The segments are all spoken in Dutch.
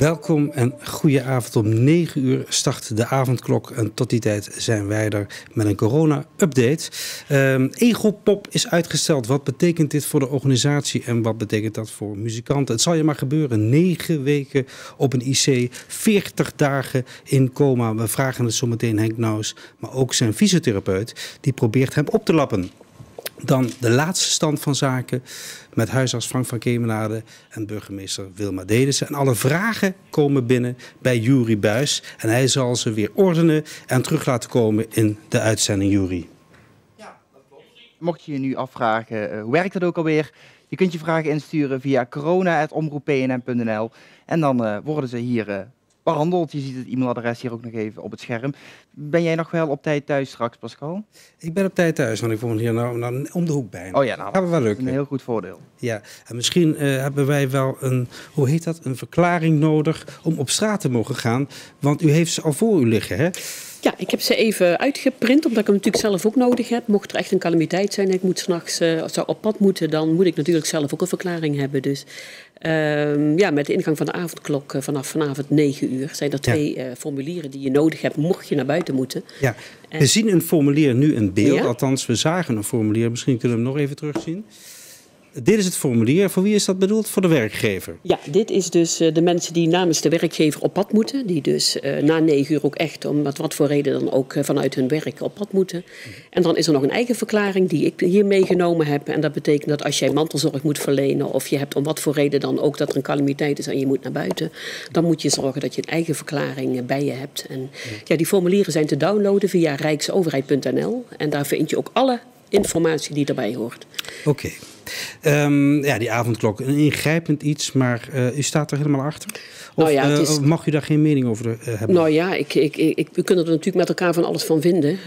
Welkom en goede avond. Om 9 uur start de avondklok en tot die tijd zijn wij er met een corona-update. Um, Egopop is uitgesteld. Wat betekent dit voor de organisatie en wat betekent dat voor muzikanten? Het zal je maar gebeuren. 9 weken op een IC, 40 dagen in coma. We vragen het zometeen Henk Naus, maar ook zijn fysiotherapeut. Die probeert hem op te lappen. Dan de laatste stand van zaken met huisarts Frank van Kemenade en burgemeester Wilma Delissen. En alle vragen komen binnen bij Jury Buis. En hij zal ze weer ordenen en terug laten komen in de uitzending Jury. Ja. Mocht je je nu afvragen, uh, hoe werkt dat ook alweer? Je kunt je vragen insturen via corona.omroeppnm.nl en dan uh, worden ze hier uh, behandeld. Je ziet het e-mailadres hier ook nog even op het scherm. Ben jij nog wel op tijd thuis straks, Pascal? Ik ben op tijd thuis, want ik woon hier nou, nou om de hoek bij. Oh ja, nou, dat wel lukken. een heel goed voordeel. Ja, en misschien uh, hebben wij wel een, hoe heet dat, een verklaring nodig om op straat te mogen gaan. Want u heeft ze al voor u liggen, hè? Ja, ik heb ze even uitgeprint, omdat ik hem natuurlijk zelf ook nodig heb. Mocht er echt een calamiteit zijn en ik moet s'nachts uh, zou op pad moeten, dan moet ik natuurlijk zelf ook een verklaring hebben. Dus uh, ja, met de ingang van de avondklok uh, vanaf vanavond 9 uur zijn er twee ja. uh, formulieren die je nodig hebt, mocht je naar buiten moeten. Ja, en... we zien een formulier nu in beeld, ja? althans we zagen een formulier. Misschien kunnen we hem nog even terugzien. Dit is het formulier. Voor wie is dat bedoeld? Voor de werkgever? Ja, dit is dus uh, de mensen die namens de werkgever op pad moeten. Die dus uh, na negen uur ook echt, om wat, wat voor reden dan ook, uh, vanuit hun werk op pad moeten. En dan is er nog een eigen verklaring die ik hier meegenomen heb. En dat betekent dat als jij mantelzorg moet verlenen... of je hebt om wat voor reden dan ook dat er een calamiteit is en je moet naar buiten... dan moet je zorgen dat je een eigen verklaring bij je hebt. En ja, die formulieren zijn te downloaden via rijksoverheid.nl. En daar vind je ook alle informatie die erbij hoort. Oké. Okay. Um, ja, die avondklok, een ingrijpend iets, maar uh, u staat er helemaal achter? Of nou ja, is... uh, mag u daar geen mening over uh, hebben? Nou ja, ik, ik, ik, we kunnen er natuurlijk met elkaar van alles van vinden.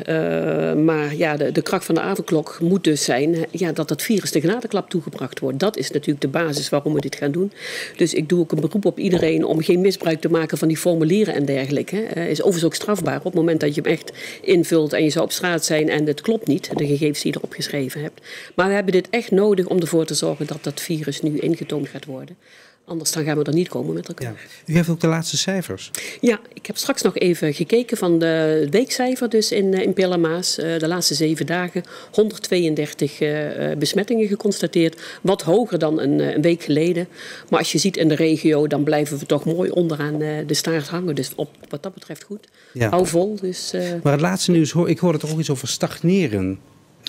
maar ja, de, de kracht van de avondklok moet dus zijn ja, dat dat virus de genadeklap toegebracht wordt. Dat is natuurlijk de basis waarom we dit gaan doen. Dus ik doe ook een beroep op iedereen om geen misbruik te maken van die formulieren en dergelijke. is overigens ook strafbaar op het moment dat je hem echt invult en je zou op straat zijn en het klopt niet, de gegevens die je erop geschreven hebt. Maar we hebben dit echt nodig om ervoor te zorgen dat dat virus nu ingetoond gaat worden. Anders dan gaan we er niet komen met elkaar. Ja. U heeft ook de laatste cijfers. Ja, ik heb straks nog even gekeken van de weekcijfer dus in, in Pillermaas. Uh, de laatste zeven dagen 132 uh, besmettingen geconstateerd. Wat hoger dan een, een, week geleden. Maar als je ziet in de regio, dan blijven we toch mooi onderaan de staart hangen. Dus op, wat dat betreft goed. Ja. Hou vol. Dus, maar het laatste nieuws, hoor, ik hoorde toch ook iets over stagneren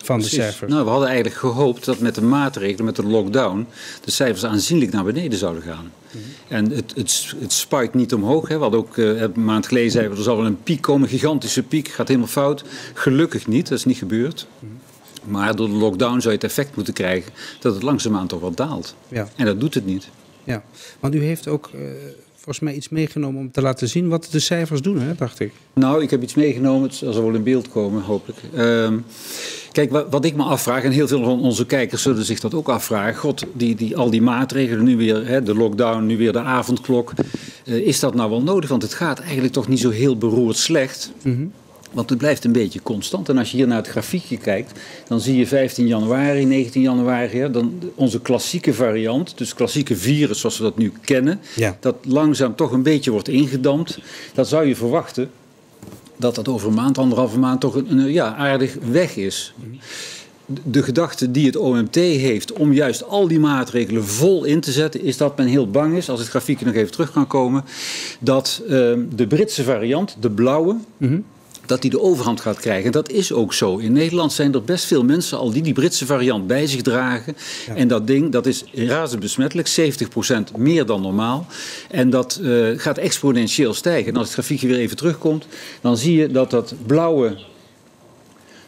van de cijfers? Nou, we hadden eigenlijk gehoopt dat met de maatregelen, met de lockdown, de cijfers aanzienlijk naar beneden zouden gaan. -hmm. En het, het, het spike niet omhoog. Hè. We hadden ook uh, een maand geleden zeiden we, er zal wel een piek komen, een gigantische piek, gaat helemaal fout. Gelukkig niet, dat is niet gebeurd. -hmm. Maar door de lockdown zou je het effect moeten krijgen dat het langzaamaan toch wat daalt. Ja. En dat doet het niet. Ja, want u heeft ook uh, volgens mij iets meegenomen om te laten zien wat de cijfers doen, hè, dacht ik. Nou, ik heb iets meegenomen, het zal wel in beeld komen, hopelijk. Uh, Kijk, wat, wat, ik me afvraag, en heel veel van onze kijkers zullen zich dat ook afvragen. God, die, die, al die maatregelen, nu weer hè, de lockdown, nu weer de avondklok. Uh, is dat nou wel nodig? Want het gaat eigenlijk toch niet zo heel beroerd slecht. Mm -hmm. Want het blijft een beetje constant. En als je hier naar het grafiekje kijkt, dan zie je 15 januari, 19 januari, ja, dan onze klassieke variant, dus klassieke virus zoals we dat nu kennen, ja. dat langzaam toch een beetje wordt ingedampt. Dat zou je verwachten dat dat over een maand, anderhalve maand toch een, een ja, aardig weg is. De gedachte die het OMT heeft om juist al die maatregelen vol in te zetten, is dat men heel bang is, als het grafiekje nog even terug kan komen, dat uh, de Britse variant, de blauwe, mm -hmm dat die de overhand gaat krijgen. En dat is ook zo. In Nederland zijn er best veel mensen al die die Britse variant bij zich dragen. Ja. En dat ding, dat is razend besmettelijk, 70% meer dan normaal. En dat uh, gaat exponentieel stijgen. En als het grafiekje weer even terugkomt, dan zie je dat dat blauwe,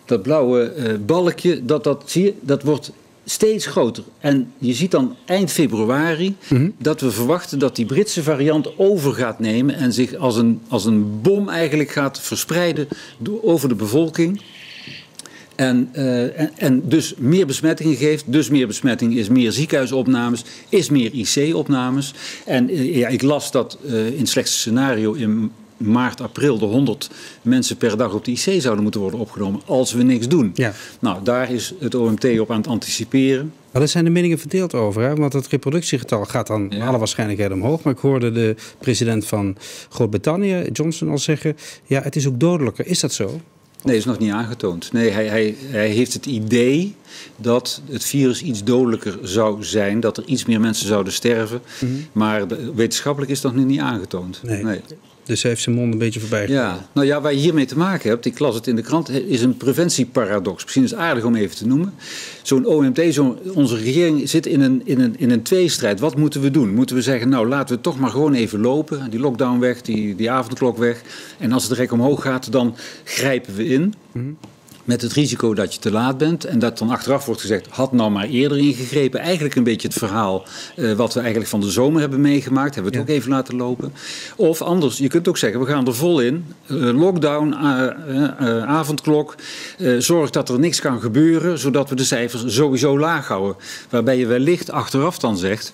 dat blauwe uh, balkje, dat, dat, zie je, dat wordt steeds groter. En je ziet dan eind februari mm -hmm. dat we verwachten dat die Britse variant over gaat nemen en zich als een, als een bom eigenlijk gaat verspreiden over de bevolking. En, uh, en, en, dus meer besmettingen geeft. Dus meer besmettingen is meer ziekenhuisopnames, is meer IC-opnames. En uh, ja, ik las dat uh, in het slechtste scenario in maart, april de 100 mensen per dag op de IC zouden moeten worden opgenomen als we niks doen. Ja. Nou, daar is het OMT op aan het anticiperen. Maar daar zijn de meningen verdeeld over, hè? want het reproductiegetal gaat dan ja. alle waarschijnlijkheid omhoog. Maar ik hoorde de president van Groot-Brittannië, Johnson, al zeggen: ja, het is ook dodelijker. Is dat zo? Nee, is nog niet aangetoond. Nee, hij, hij, hij heeft het idee dat het virus iets dodelijker zou zijn, dat er iets meer mensen zouden sterven. Mm -hmm. Maar wetenschappelijk is dat nog niet aangetoond. Nee. nee. Dus hij heeft zijn mond een beetje voorbij Ja, nou ja, waar je hiermee te maken hebt, ik las het in de krant, is een preventieparadox. Misschien is het aardig om even te noemen. Zo'n OMT, zo onze regering zit in een, in, een, in een tweestrijd. Wat moeten we doen? Moeten we zeggen, nou laten we toch maar gewoon even lopen, die lockdown weg, die, die avondklok weg. En als het rek omhoog gaat, dan grijpen we in. Mm -hmm. Met het risico dat je te laat bent. En dat dan achteraf wordt gezegd, had nou maar eerder ingegrepen. Eigenlijk een beetje het verhaal uh, wat we eigenlijk van de zomer hebben meegemaakt. Hebben we het ja. ook even laten lopen. Of anders, je kunt ook zeggen, we gaan er vol in. Uh, lockdown, uh, avondklok. zorg dat er niks kan gebeuren. Zodat we de cijfers sowieso laag houden. Waarbij je wellicht achteraf dan zegt,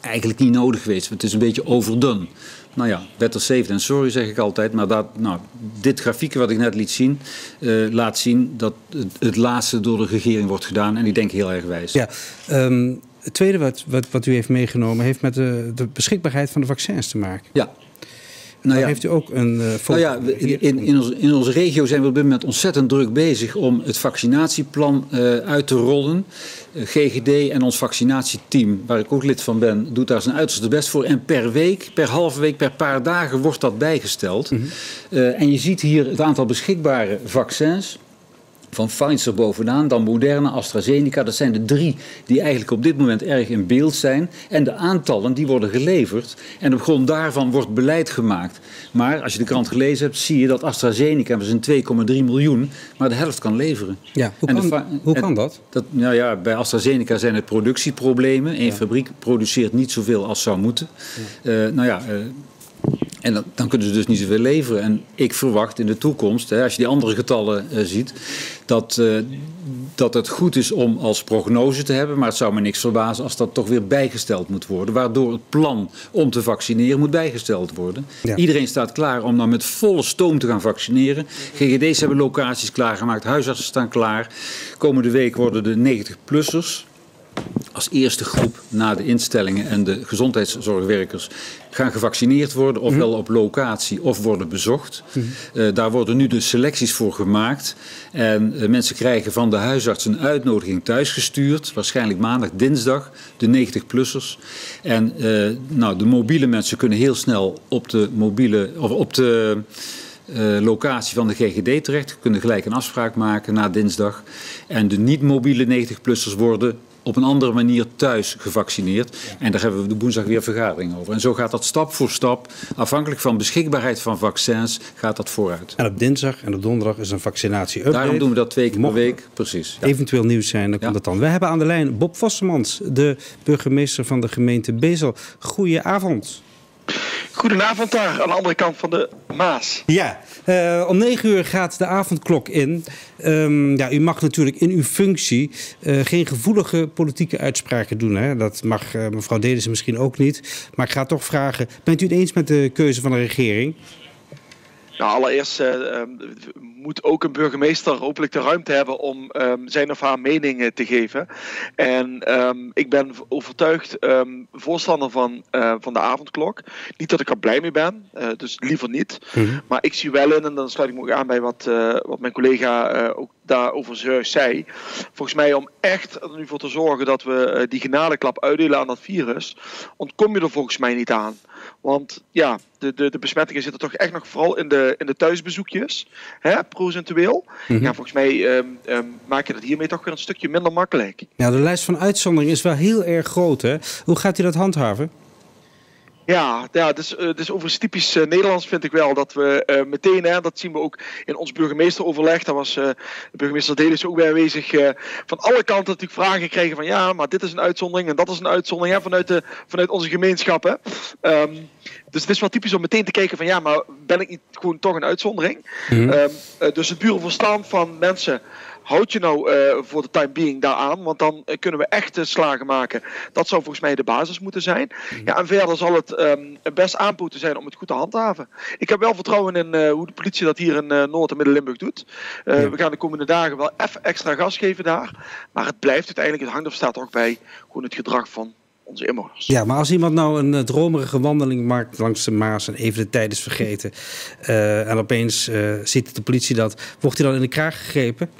eigenlijk niet nodig geweest. Het is een beetje overdone. Nou ja, better safe than sorry zeg ik altijd. Maar dat, nou, dit grafiekje wat ik net liet zien, uh, laat zien dat het, het, laatste door de regering wordt gedaan. En ik denk heel erg wijs. Ja, um, het tweede wat, wat, wat u heeft meegenomen heeft met de, de beschikbaarheid van de vaccins te maken. Ja. Nou ja, heeft u ook een uh, nou ja, in, in, in, onze, in onze regio zijn we op dit moment ontzettend druk bezig om het vaccinatieplan uh, uit te rollen. Uh, GGD en ons vaccinatieteam, waar ik ook lid van ben, doet daar zijn uiterste best voor. En per week, per halve week, per paar dagen wordt dat bijgesteld. Mm -hmm. en je ziet hier het aantal beschikbare vaccins van Pfizer bovenaan, dan Moderna, AstraZeneca. Dat zijn de drie die eigenlijk op dit moment erg in beeld zijn. En de aantallen die worden geleverd. En op grond daarvan wordt beleid gemaakt. Maar als je de krant gelezen hebt, zie je dat AstraZeneca, we zijn 2,3 miljoen, maar de helft kan leveren. Ja, hoe, kan, de, hoe kan dat? dat nou ja, bij AstraZeneca zijn het productieproblemen. Eén ja. fabriek produceert niet zoveel als zou moeten. Ja. Uh, nou ja... Uh, en dan, dan, kunnen ze dus niet zoveel leveren. En ik verwacht in de toekomst, hè, als je die andere getallen uh, ziet, dat, uh, dat het goed is om als prognose te hebben. Maar het zou me niks verbazen als dat toch weer bijgesteld moet worden. Waardoor het plan om te vaccineren moet bijgesteld worden. Ja. Iedereen staat klaar om dan met volle stoom te gaan vaccineren. GGD's hebben locaties klaargemaakt, huisartsen staan klaar. Komende week worden de 90-plussers als eerste groep na de instellingen en de gezondheidszorgwerkers gaan gevaccineerd worden, ofwel op locatie of worden bezocht. Mm -hmm. uh, daar worden nu de selecties voor gemaakt. En uh, mensen krijgen van de huisarts een uitnodiging thuisgestuurd, waarschijnlijk maandag, dinsdag, de 90-plussers. En uh, nou, de mobiele mensen kunnen heel snel op de mobiele of op de. Uh, locatie van de GGD terecht. kunnen gelijk een afspraak maken na dinsdag. En de niet-mobiele 90-plussers worden op een andere manier thuis gevaccineerd. En daar hebben we de woensdag weer vergadering over. En zo gaat dat stap voor stap, afhankelijk van beschikbaarheid van vaccins, gaat dat vooruit. En op dinsdag en op donderdag is een vaccinatie-update. Daarom doen we dat twee keer per week, precies. Ja. Eventueel nieuws zijn, dan komt het dan. We hebben aan de lijn Bob Vossemans, de burgemeester van de gemeente Bezel. Goedenavond. Goedenavond daar, aan de andere kant van de Maas. Ja, uh, om negen uur gaat de avondklok in. Um, ja, u mag natuurlijk in uw functie uh, geen gevoelige politieke uitspraken doen. Hè? Dat mag uh, mevrouw Delissen misschien ook niet. Maar ik ga toch vragen, bent u het eens met de keuze van de regering? Nou, allereerst uh, moet ook een burgemeester hopelijk de ruimte hebben om um, zijn of haar mening te geven. En um, ik ben overtuigd um, voorstander van, uh, van de avondklok. Niet dat ik er blij mee ben, uh, dus liever niet. Mm -hmm. Maar ik zie wel in, en dan sluit ik me ook aan bij wat, wat mijn collega ook daarover zei. Volgens mij om echt er nu voor te zorgen dat we die genadeklap uitdelen aan dat virus, ontkom je er volgens mij niet aan. Want ja, de, de, de besmettingen zitten toch echt nog vooral in de, in de thuisbezoekjes, hè, procentueel. Mm -hmm. Ja, volgens mij um, um, maak je dat hiermee toch weer een stukje minder makkelijk. Ja, de lijst van uitzonderingen is wel heel erg groot. Hè? Hoe gaat u dat handhaven? Ja, ja het, is, het is overigens typisch uh, Nederlands vind ik wel. Dat we uh, meteen, hè, dat zien we ook in ons burgemeesteroverleg. Daar was uh, de burgemeester Delis ook bij aanwezig. van alle kanten natuurlijk vragen krijgen van ja, maar dit is een uitzondering en dat is een uitzondering hè, vanuit, de, vanuit onze gemeenschappen. Um, dus het is wel typisch om meteen te kijken van ja, maar ben ik niet gewoon toch een uitzondering? Mm -hmm. um, dus het verstand van mensen houd je nou voor de time being daaraan? Want dan kunnen we echt slagen maken. Dat zou volgens mij de basis moeten zijn. Mhm. Ja, en verder zal het ehm, best aanpoeten zijn om het goed te handhaven. Ik heb wel vertrouwen in hoe de politie dat hier in Noord- en Midden-Limburg doet. We gaan de komende dagen wel even extra gas geven daar. Maar het blijft uiteindelijk, het hangt of staat ook bij gewoon het gedrag van onze inwoners. Ja, maar als iemand nou een dromerige wandeling maakt langs de Maas en even de tijd is vergeten uh, en opeens uh, ziet de politie dat, wordt hij dan in de kraag gegrepen?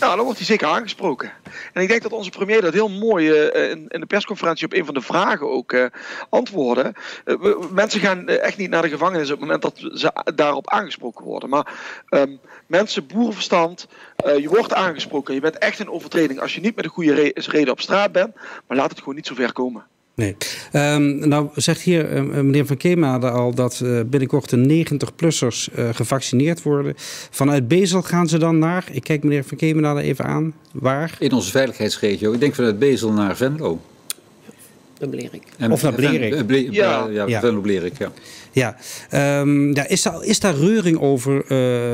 Nou, dan wordt hij zeker aangesproken. En ik denk dat onze premier dat heel mooi uh, in, de persconferentie op een van de vragen ook uh, antwoordde. Uh, mensen gaan echt niet naar de gevangenis op het moment dat ze daarop aangesproken worden. Maar um, mensen, boerenverstand, je wordt aangesproken. Je bent echt een overtreding als je niet met een goede re reden op straat bent. Maar laat het gewoon niet zo ver komen. Nee. Um, nou zegt hier uh, meneer Van Keemade al dat uh, binnenkort de 90-plussers uh, gevaccineerd worden. Vanuit Bezel gaan ze dan naar, ik kijk meneer Van Keemade even aan, waar? In onze veiligheidsregio. Ik denk vanuit Bezel naar Venlo. Dan Blerik. En, of naar Blerik. Ble ja. ja, ja. Venlo Blerik, ja. Ja, um, ja is, daar, is daar reuring over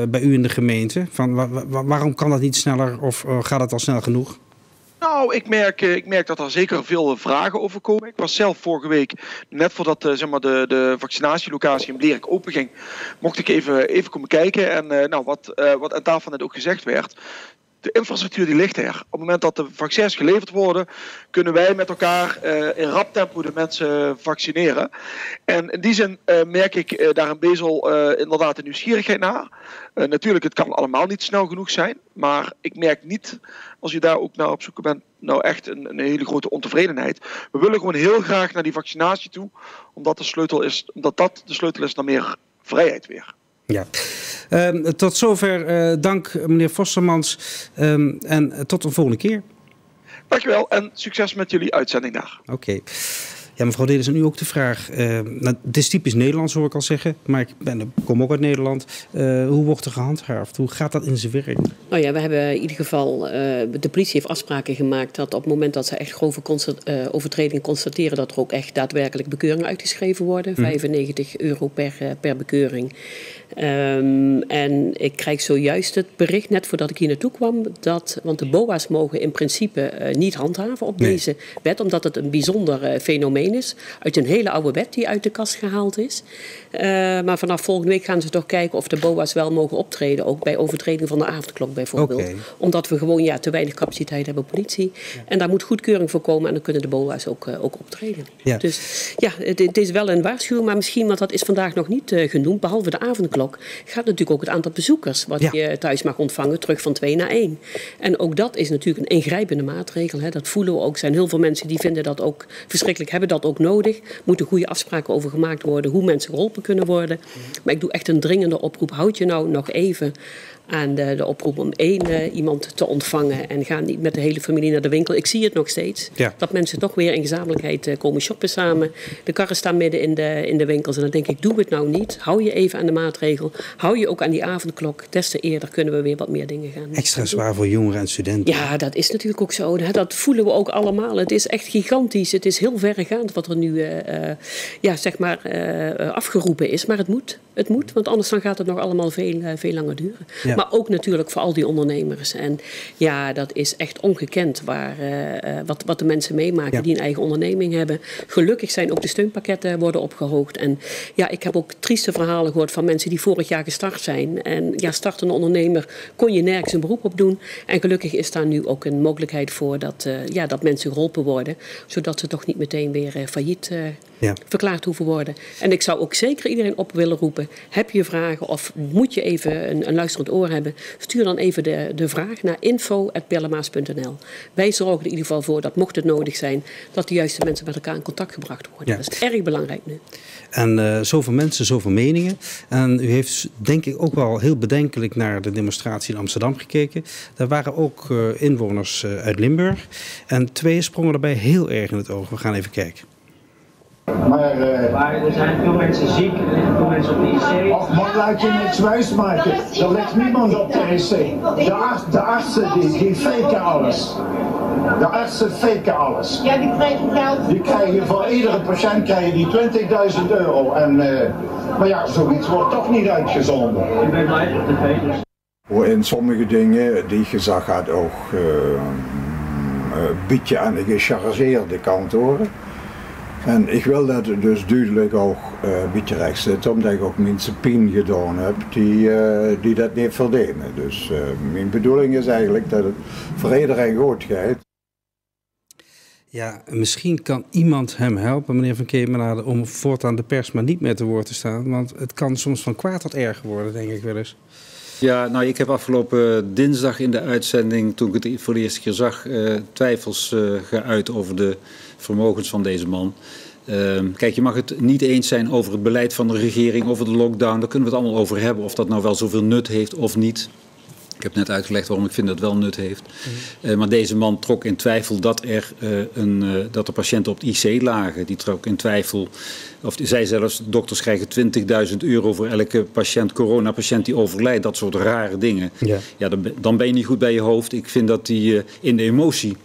bij u in de gemeente? Van, wa wa waarom kan dat niet sneller of gaat het al snel genoeg? Nou, ik merk, eh, ik merk dat er zeker veel vragen over komen. Ik was zelf vorige week, net voordat uh, zeg maar de, de vaccinatielocatie in Blerik openging, mocht ik even, even komen kijken. En nou, wat, wat aan tafel net ook gezegd werd, de infrastructuur die ligt er. Op het moment dat de vaccins geleverd worden, kunnen wij met elkaar uh, in rap tempo de mensen vaccineren. En in die zin uh, merk ik uh, daar in Bezel inderdaad een nieuwsgierigheid naar. natuurlijk, het kan allemaal niet snel genoeg zijn. Maar ik merk niet, als je daar ook naar op zoek bent, nou echt een, een, hele grote ontevredenheid. We willen gewoon heel graag naar die vaccinatie toe, omdat, de sleutel is, omdat dat de sleutel is naar meer vrijheid weer. Ja. Uh, tot zover uh, dank meneer Vossermans um, en tot de volgende keer. Dankjewel en succes met jullie uitzending daar. Oké. Okay. Ja, mevrouw Delis, en nu ook de vraag. Uh, nou, het is typisch Nederlands, hoor ik al zeggen. Maar ik, ben, kom ook uit Nederland. Uh, hoe wordt er gehandhaafd? Hoe gaat dat in zijn werk? Nou ja, we hebben in ieder geval... Uh, de politie heeft afspraken gemaakt dat op het moment dat ze echt grove overtredingen constateren... dat er ook echt daadwerkelijk bekeuringen uitgeschreven worden. Mm. 95 euro per, per bekeuring. Um, en ik krijg zojuist het bericht, net voordat ik hier naartoe kwam... dat, want de BOA's mogen in principe niet handhaven op nee. deze wet... omdat het een bijzonder fenomeen is. Uit een hele oude wet die uit de kast gehaald is. Uh, maar vanaf volgende week gaan ze toch kijken of de BOA's wel mogen optreden. Ook bij overtreding van de avondklok bijvoorbeeld. Okay. Omdat we gewoon ja, te weinig capaciteit hebben politie. Ja. En daar moet goedkeuring voor komen. En dan kunnen de BOA's ook, ook optreden. Ja. Dus ja, het, het, is wel een waarschuwing. Maar misschien, want dat is vandaag nog niet genoemd. Behalve de avondklok gaat natuurlijk ook het aantal bezoekers. Wat ja. je thuis mag ontvangen terug van 2 naar 1. En ook dat is natuurlijk een ingrijpende maatregel. Hè. Dat voelen we ook. Er zijn heel veel mensen die vinden dat ook verschrikkelijk. Hebben dat ook nodig. Moeten goede afspraken over gemaakt worden. Hoe mensen geholpen kunnen worden. Maar ik doe echt een dringende oproep. Houd je nou nog even aan de, de oproep om één uh, iemand te ontvangen. En ga niet met de hele familie naar de winkel. Ik zie het nog steeds. Ja. Dat mensen toch weer in gezamenlijkheid uh, komen shoppen samen. De karren staan midden in de, in de winkels. En dan denk ik, doe het nou niet. Hou je even aan de maatregel. Hou je ook aan die avondklok. Des te eerder kunnen we weer wat meer dingen gaan Extra zwaar voor jongeren en studenten. Ja, dat is natuurlijk ook zo. Dat voelen we ook allemaal. Het is echt gigantisch. Het is heel verregaand wat er nu uh, ja, zeg maar, afgeroepen is. Maar het moet. Het moet, want anders dan gaat het nog allemaal veel, veel langer duren. Ja. Maar ook natuurlijk voor al die ondernemers. En ja, dat is echt ongekend waar, uh, wat, wat de mensen meemaken ja. die een eigen onderneming hebben. Gelukkig zijn ook de steunpakketten worden opgehoogd. En ja, ik heb ook trieste verhalen gehoord van mensen die vorig jaar gestart zijn. En ja, startende ondernemer kon je nergens een beroep op doen. En gelukkig is daar nu ook een mogelijkheid voor dat, uh, ja, dat mensen geholpen worden. Zodat ze toch niet meteen weer failliet ja. verklaard hoeven worden. En ik zou ook zeker iedereen op willen roepen. Heb je vragen of moet je even een, een luisterend oor hebben? Stuur dan even de, de vraag naar info.perlemaas.nl. Wij zorgen er in ieder geval voor dat mocht het nodig zijn... dat de juiste mensen met elkaar in contact gebracht worden. Ja. Dat is erg belangrijk nu. En uh, zoveel mensen, zoveel meningen. En u heeft denk ik ook wel heel bedenkelijk naar de demonstratie in Amsterdam gekeken. Daar waren ook uh, inwoners uh, uit Limburg. En twee sprongen erbij heel erg in het oog. We gaan even kijken. Maar, uh, maar er zijn veel mensen ziek, er liggen veel mensen op de IC. Och, man, laat je niks wijs maken. Er ligt niemand op de IC. De, arts, de artsen die, die faken alles. De artsen faken alles. Ja, die krijgen geld. Die krijgen voor iedere patiënt krijgen die 20.000 euro. En, uh, maar ja, zoiets wordt toch niet uitgezonden. Ik ben blij op tv dus. In sommige dingen die gezag had ook uh, een beetje aan de gechargeerde kant horen. En ik wil dat dus duidelijk ook uh, een beetje zetten, omdat ik ook mensen pijn gedaan heb die, uh, die dat niet verdienen. Dus uh, mijn bedoeling is eigenlijk dat het voor iedereen goed gaat. Ja, misschien kan iemand hem helpen, meneer Van Kemenade, om voortaan de pers maar niet meer te woord te staan. Want het kan soms van kwaad tot erger worden, denk ik wel eens. Ja, nou, ik heb afgelopen dinsdag in de uitzending, toen ik het voor de eerste keer zag, uh, twijfels uh, geuit over de vermogens van deze man. Uh, kijk, je mag het niet eens zijn over het beleid van de regering, over de lockdown. Daar kunnen we het allemaal over hebben, of dat nou wel zoveel nut heeft of niet. Ik heb net uitgelegd waarom ik vind dat het wel nut heeft. Mm. Uh, maar deze man trok in twijfel dat er, uh, een, uh, dat er patiënten op het IC lagen. Die trok in twijfel, of die zei zelfs, dokters krijgen 20.000 euro voor elke patiënt, coronapatiënt die overlijdt. Dat soort rare dingen. Ja, ja dan, dan ben je niet goed bij je hoofd. Ik vind dat die in de emotie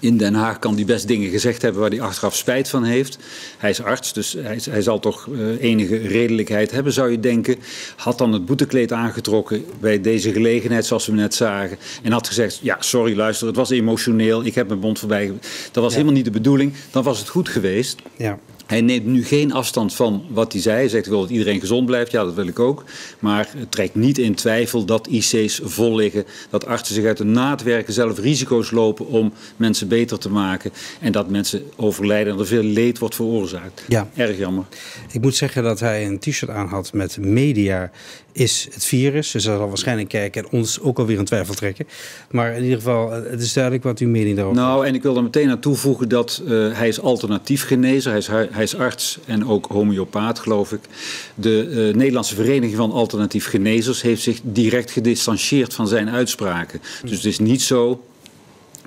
in Den Haag kan hij best dingen gezegd hebben waar hij achteraf spijt van heeft. Hij is arts, dus hij, hij zal toch uh, enige redelijkheid hebben, zou je denken. Had dan het boetekleed aangetrokken bij deze gelegenheid, zoals we net zagen. En had gezegd, ja, sorry, luister, het was emotioneel. Ik heb mijn mond voorbij. Dat was ja. helemaal niet de bedoeling. Dan was het goed geweest. Ja. Hij neemt nu geen afstand van wat hij zei. Hij zegt, ik wil dat iedereen gezond blijft. Ja, dat wil ik ook. Maar het trekt niet in twijfel dat IC's vol liggen. Dat artsen zich uit de naad werken, zelf risico's lopen om mensen beter te maken. En dat mensen overlijden en er veel leed wordt veroorzaakt. Ja. Erg jammer. Ik moet zeggen dat hij een t-shirt aan had met media is het virus. Dus dat zal waarschijnlijk kijken en ons ook alweer in twijfel trekken. Maar in ieder geval, het is duidelijk wat uw mening daarover is. Nou, en ik wil er meteen aan toevoegen dat uh, hij is alternatief genezer. Hij is, hij is arts en ook homeopaat, geloof ik. De uh, Nederlandse Vereniging van Alternatief Genezers heeft zich direct gedistanceerd van zijn uitspraken. Dus het is niet zo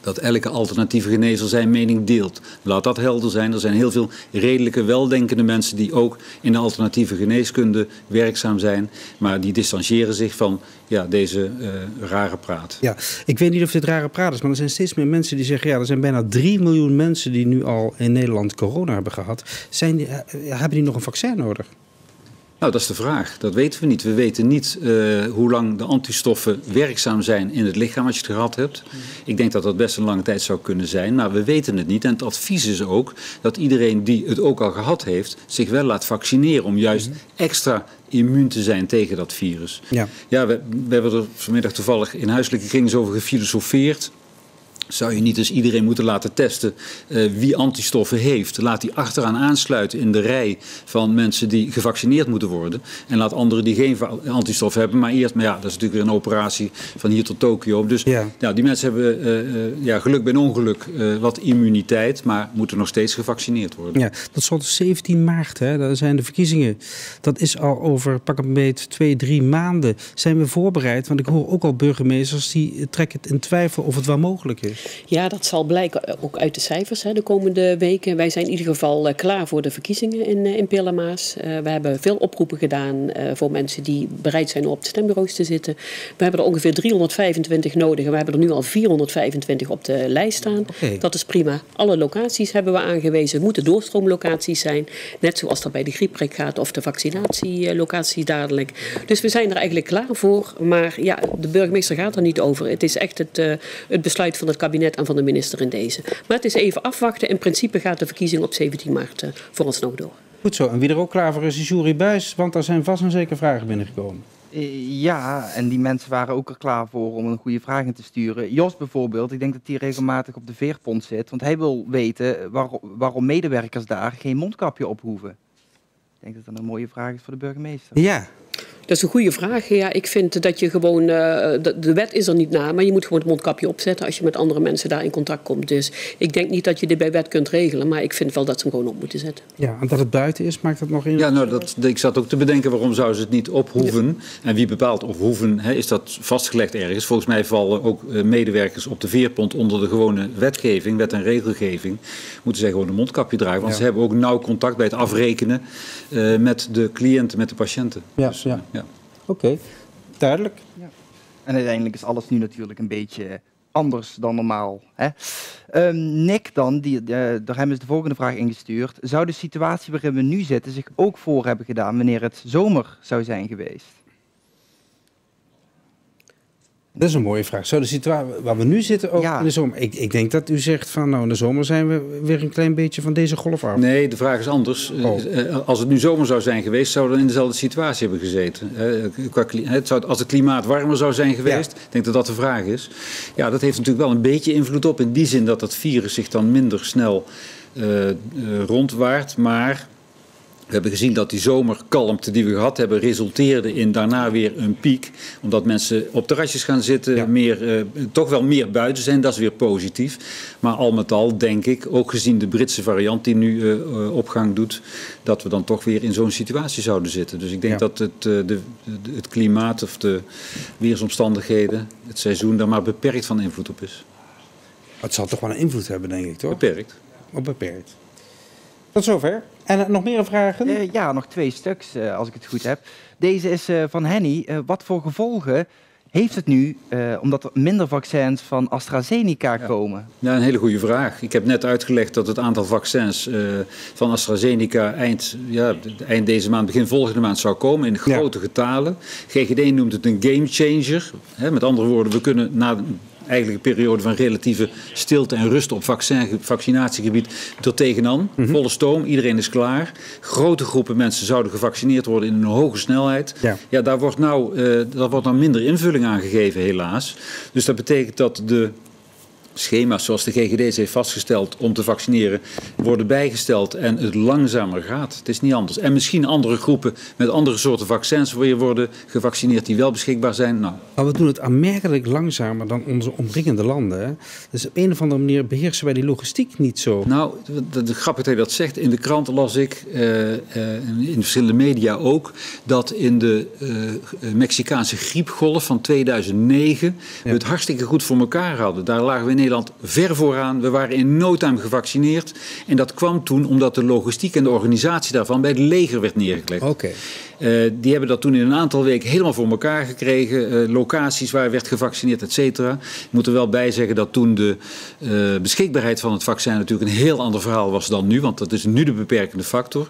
dat elke alternatieve genezer zijn mening deelt. Laat dat helder zijn. Er zijn heel veel redelijke, weldenkende mensen die ook in de alternatieve geneeskunde werkzaam zijn. Maar die distancieren zich van ja, deze uh, rare praat. Ja, ik weet niet of dit rare praat is, maar er zijn steeds meer mensen die zeggen... ja, er zijn bijna 3 miljoen mensen die nu al in Nederland corona hebben gehad. Zijn die, uh, hebben die nog een vaccin nodig? Nou, dat is de vraag. Dat weten we niet. We weten niet uh, hoe lang de antistoffen werkzaam zijn in het lichaam als je het gehad hebt. Ik denk dat dat best een lange tijd zou kunnen zijn, maar we weten het niet. En het advies is ook dat iedereen die het ook al gehad heeft, zich wel laat vaccineren om juist extra immuun te zijn tegen dat virus. Ja, ja we, we hebben er vanmiddag toevallig in huiselijke kring over gefilosofeerd. Zou je niet eens iedereen moeten laten testen uh, wie antistoffen heeft? Laat die achteraan aansluiten in de rij van mensen die gevaccineerd moeten worden. En laat anderen die geen antistoffen hebben. Maar eerst, maar ja, dat is natuurlijk weer een operatie van hier tot Tokio. Dus ja. ja die mensen hebben uh, uh, ja, geluk bij ongeluk wat immuniteit, maar moeten nog steeds gevaccineerd worden. Ja, dat zal 17 maart, hè? dat zijn de verkiezingen. Dat is al over pak een beet twee, drie maanden. Zijn we voorbereid? Want ik hoor ook al burgemeesters die trekken het in twijfel of het wel mogelijk is. Ja, dat zal blijken eh, ook uit de cijfers hè, de komende weken. Wij zijn in ieder geval uh, klaar voor de verkiezingen in, uh, in Pillemaas. Uh, we hebben veel oproepen gedaan voor mensen die bereid zijn op de stembureaus te zitten. We hebben er ongeveer 325 nodig en we hebben er nu al 425 op de lijst staan. Okay. Dat is prima. Alle locaties hebben we aangewezen. Het moeten doorstroomlocaties zijn. Net zoals dat bij de griepprik gaat of de vaccinatielocatie dadelijk. Dus we zijn er eigenlijk klaar voor. Maar ja, de burgemeester gaat er niet over. Het is echt het, het besluit van het kabinet kabinet en van de minister in deze. Maar het is even afwachten. In principe gaat de verkiezing op 17 maart uh, voor ons nog door. Goed zo. En wie er ook klaar voor is, is Jury Buis. Want daar zijn vast en zeker vragen binnengekomen. Uh, ja, en die mensen waren ook er klaar voor om een goede vraag in te sturen. Jos bijvoorbeeld, ik denk dat hij regelmatig op de veerpont zit. Want hij wil weten waar, waarom medewerkers daar geen mondkapje op hoeven. Ik denk dat dat een mooie vraag is voor de burgemeester. Ja, dat is een goede vraag. Ja, ik vind dat je gewoon, uh, de, de, wet is er niet na, maar je moet gewoon het mondkapje opzetten als je met andere mensen daar in contact komt. Dus ik denk niet dat je dit bij wet kunt regelen, maar ik vind wel dat ze hem gewoon op moeten zetten. Ja, en dat het buiten is, maakt dat nog in? Ja, nou, dat, ik zat ook te bedenken waarom zouden ze het niet ophoeven. Ja. En wie bepaalt of hoeven, hè, is dat vastgelegd ergens? Volgens mij vallen ook uh, medewerkers op de veerpont onder de gewone wetgeving, wet en regelgeving. Moeten zij gewoon een mondkapje dragen, want ja. ze hebben ook nauw contact bij het afrekenen uh, met de cliënten, met de patiënten. Ja, dus, ja. ja. Oké, duidelijk. Ja. En uiteindelijk is alles nu natuurlijk een beetje anders dan normaal. Hè? Um, Nick dan, die, uh, door hem is de volgende vraag ingestuurd. Zou de situatie waarin we nu zitten zich ook voor hebben gedaan wanneer het zomer zou zijn geweest? Dat is een mooie vraag. Zou de situatie waar we nu zitten ook Ja. in de zomer? Ik, ik denk dat u zegt van nou in de zomer zijn we weer een klein beetje van deze golf af. Nee, de vraag is anders. Oh. Eh, Als het nu zomer zou zijn geweest, zouden we in dezelfde situatie hebben gezeten. Eh, als het klimaat warmer zou zijn geweest, ik denk dat dat de vraag is. Ja, dat heeft natuurlijk wel een beetje invloed op. In die zin dat het virus zich dan minder snel eh, eh, rondwaart. Maar we hebben gezien dat die zomerkalmte die we gehad hebben, resulteerde in daarna weer een piek. Omdat mensen op terrasjes gaan zitten, Ja. meer, eh, toch wel meer buiten zijn. Dat is weer positief. Maar al met al denk ik, ook gezien de Britse variant die nu eh, eh, opgang doet, dat we dan toch weer in zo'n situatie zouden zitten. Dus ik denk Ja. dat het, de, de- het klimaat of de weersomstandigheden, het seizoen, daar maar beperkt van invloed op is. Het zal toch wel een invloed hebben, denk ik, toch? Beperkt. Of beperkt. Tot zover. En eh, nog meer vragen? Eh, ja, nog twee stuks, eh, als ik het goed heb. Deze is eh, van Henny. Eh, wat voor gevolgen heeft het nu, eh, omdat er minder vaccins van AstraZeneca komen? Ja, een hele goede vraag. Ik heb net uitgelegd dat het aantal vaccins eh, van AstraZeneca eind, ja, eind deze maand, begin volgende maand zou komen in Ja. grote getalen. GGD noemt het een game changer. Hè, met andere woorden, we kunnen na eigenlijk een periode van relatieve stilte en rust op vaccin, vaccinatiegebied er tegenaan. Volle stoom, iedereen is klaar. Grote groepen mensen zouden gevaccineerd worden in een hoge snelheid. Ja. Ja, daar wordt nou, eh, daar wordt nou minder invulling aan gegeven, helaas. Dus dat betekent dat de schema's zoals de GGD heeft vastgesteld om te vaccineren worden bijgesteld en het langzamer gaat. Het is niet anders. En misschien andere groepen met andere soorten vaccins weer worden gevaccineerd die wel beschikbaar zijn. Nou, Maar we doen het aanmerkelijk langzamer dan onze omringende landen. Dus op een of andere manier beheersen wij die logistiek niet zo. Nou, de, de grappig dat je dat zegt. In de krant las ik, eh, eh, in verschillende media ook, dat in de eh, Mexicaanse griepgolf van 2009 we het hartstikke goed voor elkaar hadden. Daar lagen we in Nederland ver vooraan. We waren in no time gevaccineerd. En dat kwam toen omdat de logistiek en de organisatie daarvan bij het leger werd neergelegd. Oké. Eh, die hebben dat toen in een aantal weken helemaal voor elkaar gekregen. Eh, locaties waar werd gevaccineerd, et cetera. Ik moet er wel bij zeggen dat toen de eh, beschikbaarheid van het vaccin natuurlijk een heel ander verhaal was dan nu. Want dat is nu de beperkende factor.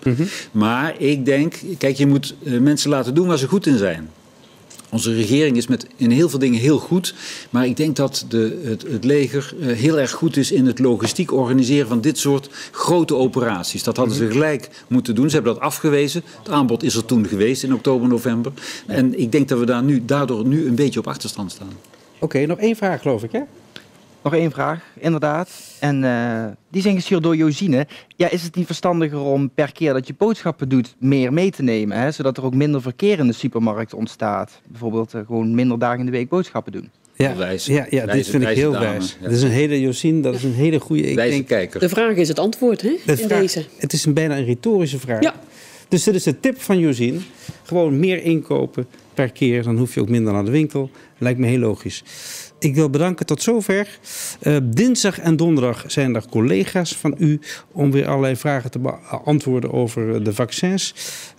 Maar ik denk, kijk, je moet mensen laten doen waar ze goed in zijn. Onze regering is met in heel veel dingen heel goed. Maar ik denk dat de, het, het leger eh, heel erg goed is in het logistiek organiseren van dit soort grote operaties. Dat hadden ze gelijk moeten doen. Ze hebben dat afgewezen. Het aanbod is er toen geweest in oktober, november. En ik denk dat we daar nu, daardoor nu een beetje op achterstand staan. Oké, nog één vraag geloof ik hè? Nog één vraag, inderdaad. En eh, die zijn gestuurd door Josine. Ja, is het niet verstandiger om per keer dat je boodschappen doet meer mee te nemen? Hè? Zodat er ook minder verkeer in de supermarkt ontstaat. Bijvoorbeeld eh, gewoon minder dagen in de week boodschappen doen. Ja, Wijs. ja, ja dit Wijze- vind ik heel dame, wijs. ja. Dat is een hele Josien, dat is een hele goede. Ik Wijze denk, kijker. De vraag is het antwoord hè, de in vraag- deze. Het is een bijna een retorische vraag. Ja. Dus dit is de tip van Josien. Gewoon meer inkopen per keer, dan hoef je ook minder naar de winkel. Lijkt me heel logisch. Ik wil bedanken tot zover. Eh, dinsdag en donderdag zijn er collega's van u om weer allerlei vragen te beantwoorden over de vaccins.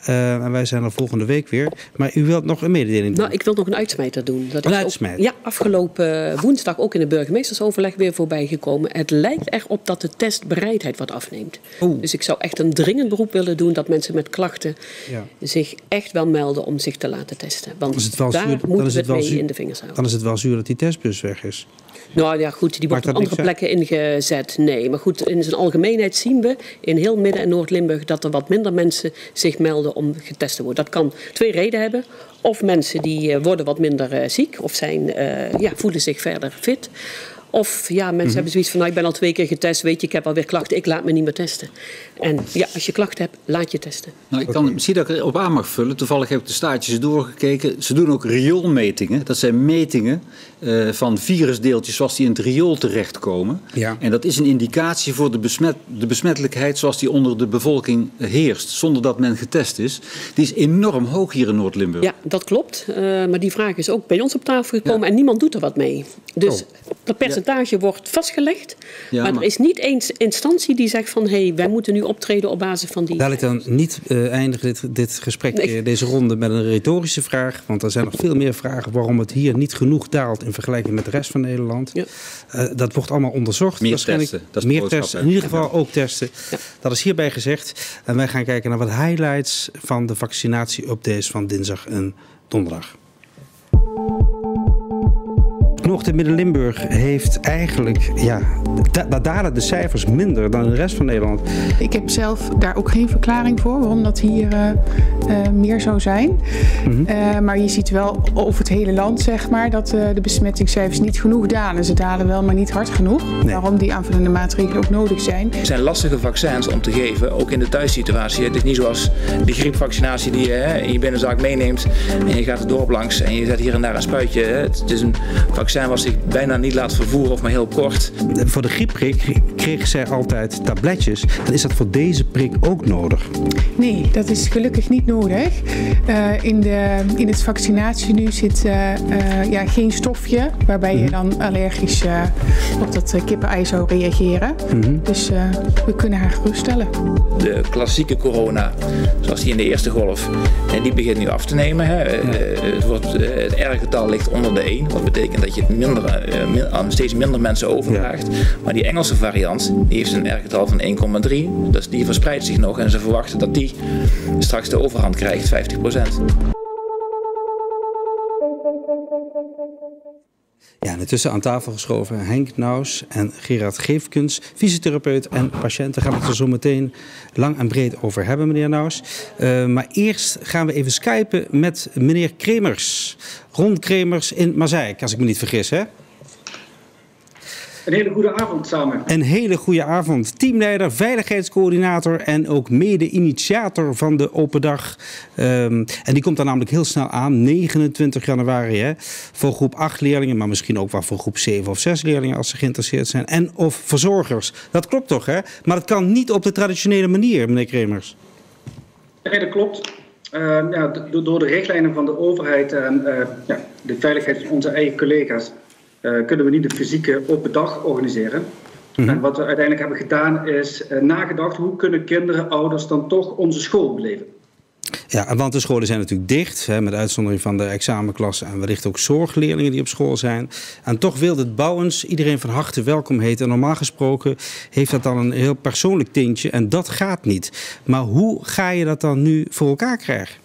Eh, en wij zijn er volgende week weer. Maar u wilt nog een mededeling doen? Nou, ik wil nog een uitsmijter doen. Dat Een uitsmijter? ja, afgelopen woensdag ook in de burgemeestersoverleg weer voorbij gekomen. Het lijkt erop dat de testbereidheid wat afneemt. Oeh. Dus ik zou echt een dringend beroep willen doen dat mensen met klachten Ja. zich echt wel melden om zich te laten testen. Want daar zuur- moeten we het het wel mee zuur- in de vingers houden. Dan is het wel zuur dat die testbus weg is. Nou ja, goed, die wordt op andere plekken ingezet. Nee, maar goed, in zijn algemeenheid zien we in heel Midden- en Noord-Limburg dat er wat minder mensen zich melden om getest te worden. Dat kan twee redenen hebben. Of mensen die eh, worden wat minder eh, ziek of zijn, eh, ja, voelen zich verder fit. Of ja, mensen Mhm. hebben zoiets van, nou, ik ben al twee keer getest, weet je, ik heb alweer klachten, ik laat me niet meer testen. En ja, als je klachten hebt, laat je testen. Nou, ik kan misschien dat ik erop aan mag vullen. Toevallig heb ik de staartjes doorgekeken. Ze doen ook rioolmetingen. Dat zijn metingen eh, van virusdeeltjes zoals die in het riool terechtkomen. Ja. En dat is een indicatie voor de, besmet, de besmettelijkheid zoals die onder de bevolking heerst. Zonder dat men getest is. Die is enorm hoog hier in Noord-Limburg. Ja, dat klopt. Eh, maar die vraag is ook bij ons op tafel gekomen en niemand doet er wat mee. Dus dat percentage wordt vastgelegd. Ja, maar, maar- er is niet eens instantie die zegt van... hé, hey, wij moeten nu optreden op basis van die... Laat ik dan niet eh, eindigen dit, dit gesprek, Nee. eh, deze ronde, met een retorische vraag. Want er zijn nog veel meer vragen waarom het hier niet genoeg daalt in vergelijking met de rest van Nederland. Ja. Eh, dat wordt allemaal onderzocht. Meer waarschijnlijk. testen, dat is meer testen. hè? In ieder geval ook testen. Ja. Dat is hierbij gezegd. En wij gaan kijken naar wat highlights van de vaccinatie-updates van dinsdag en donderdag. Noord- en Midden-Limburg heeft eigenlijk, ja, daar dalen de cijfers minder dan in de rest van Nederland. Ik heb zelf daar ook geen verklaring voor waarom dat hier uh, uh, meer zou zijn. Mm -hmm. uh, maar je ziet wel over het hele land, zeg maar, dat de besmettingscijfers niet genoeg dalen. Ze dalen wel, maar niet hard genoeg. Nee. Waarom die aanvullende maatregelen ook nodig zijn. Het zijn lastige vaccins om te geven, ook in de thuissituatie. Het is niet zoals die griepvaccinatie die je hè, in je binnenzak meeneemt en je gaat het dorp langs en je zet hier en daar een spuitje. Hè. Het is een vaccin wat zich bijna niet laat vervoeren of maar heel kort. Voor de griepprik kregen zij altijd tabletjes. En is dat voor deze prik ook nodig? Nee, dat is gelukkig niet nodig. Uh, in, de, in het vaccinatie nu zit uh, uh, ja, geen stofje waarbij je dan allergisch op dat kippenei zou reageren. Mm -hmm. Dus we kunnen haar geruststellen. De klassieke corona, zoals die in de eerste golf, die begint nu af te nemen. Hè. Het, wordt, het R-getal ligt onder de 1, wat betekent dat je minder, aan steeds minder mensen overdraagt. Ja. Maar die Engelse variant die heeft een R-getal van 1,3, dus die verspreidt zich nog en ze verwachten dat die straks de overhand krijgt, 50 Ja, intussen aan tafel geschoven Henk Naus en Gerard Geefkens, fysiotherapeut en patiënten. Gaan we het er zo meteen lang en breed over hebben, meneer Naus. Uh, maar eerst gaan we even skypen met meneer Kremers. Ron Kremers in Mazeik, als ik me niet vergis, hè? Een hele goede avond samen. Een hele goede avond. Teamleider, veiligheidscoördinator en ook mede-initiator van de Open Dag. Um, en die komt dan namelijk heel snel aan, 29 januari, hè, voor groep 8 leerlingen, maar misschien ook wel voor groep 7 of 6 leerlingen als ze geïnteresseerd zijn. En of verzorgers. Dat klopt toch, hè? Maar dat kan niet op de traditionele manier, meneer Kremers. Nee, dat klopt. Uh, ja, door de richtlijnen van de overheid en uh, ja, de veiligheid van onze eigen collega's kunnen we niet de fysieke open dag organiseren. -hmm. En wat we uiteindelijk hebben gedaan is uh, nagedacht hoe kunnen kinderen, ouders dan toch onze school beleven. Ja, want de scholen zijn natuurlijk dicht, hè, met uitzondering van de examenklassen en wellicht ook zorgleerlingen die op school zijn. En toch wil het Bouwens iedereen van harte welkom heten. En normaal gesproken heeft dat dan een heel persoonlijk tintje en dat gaat niet. Maar hoe ga je dat dan nu voor elkaar krijgen?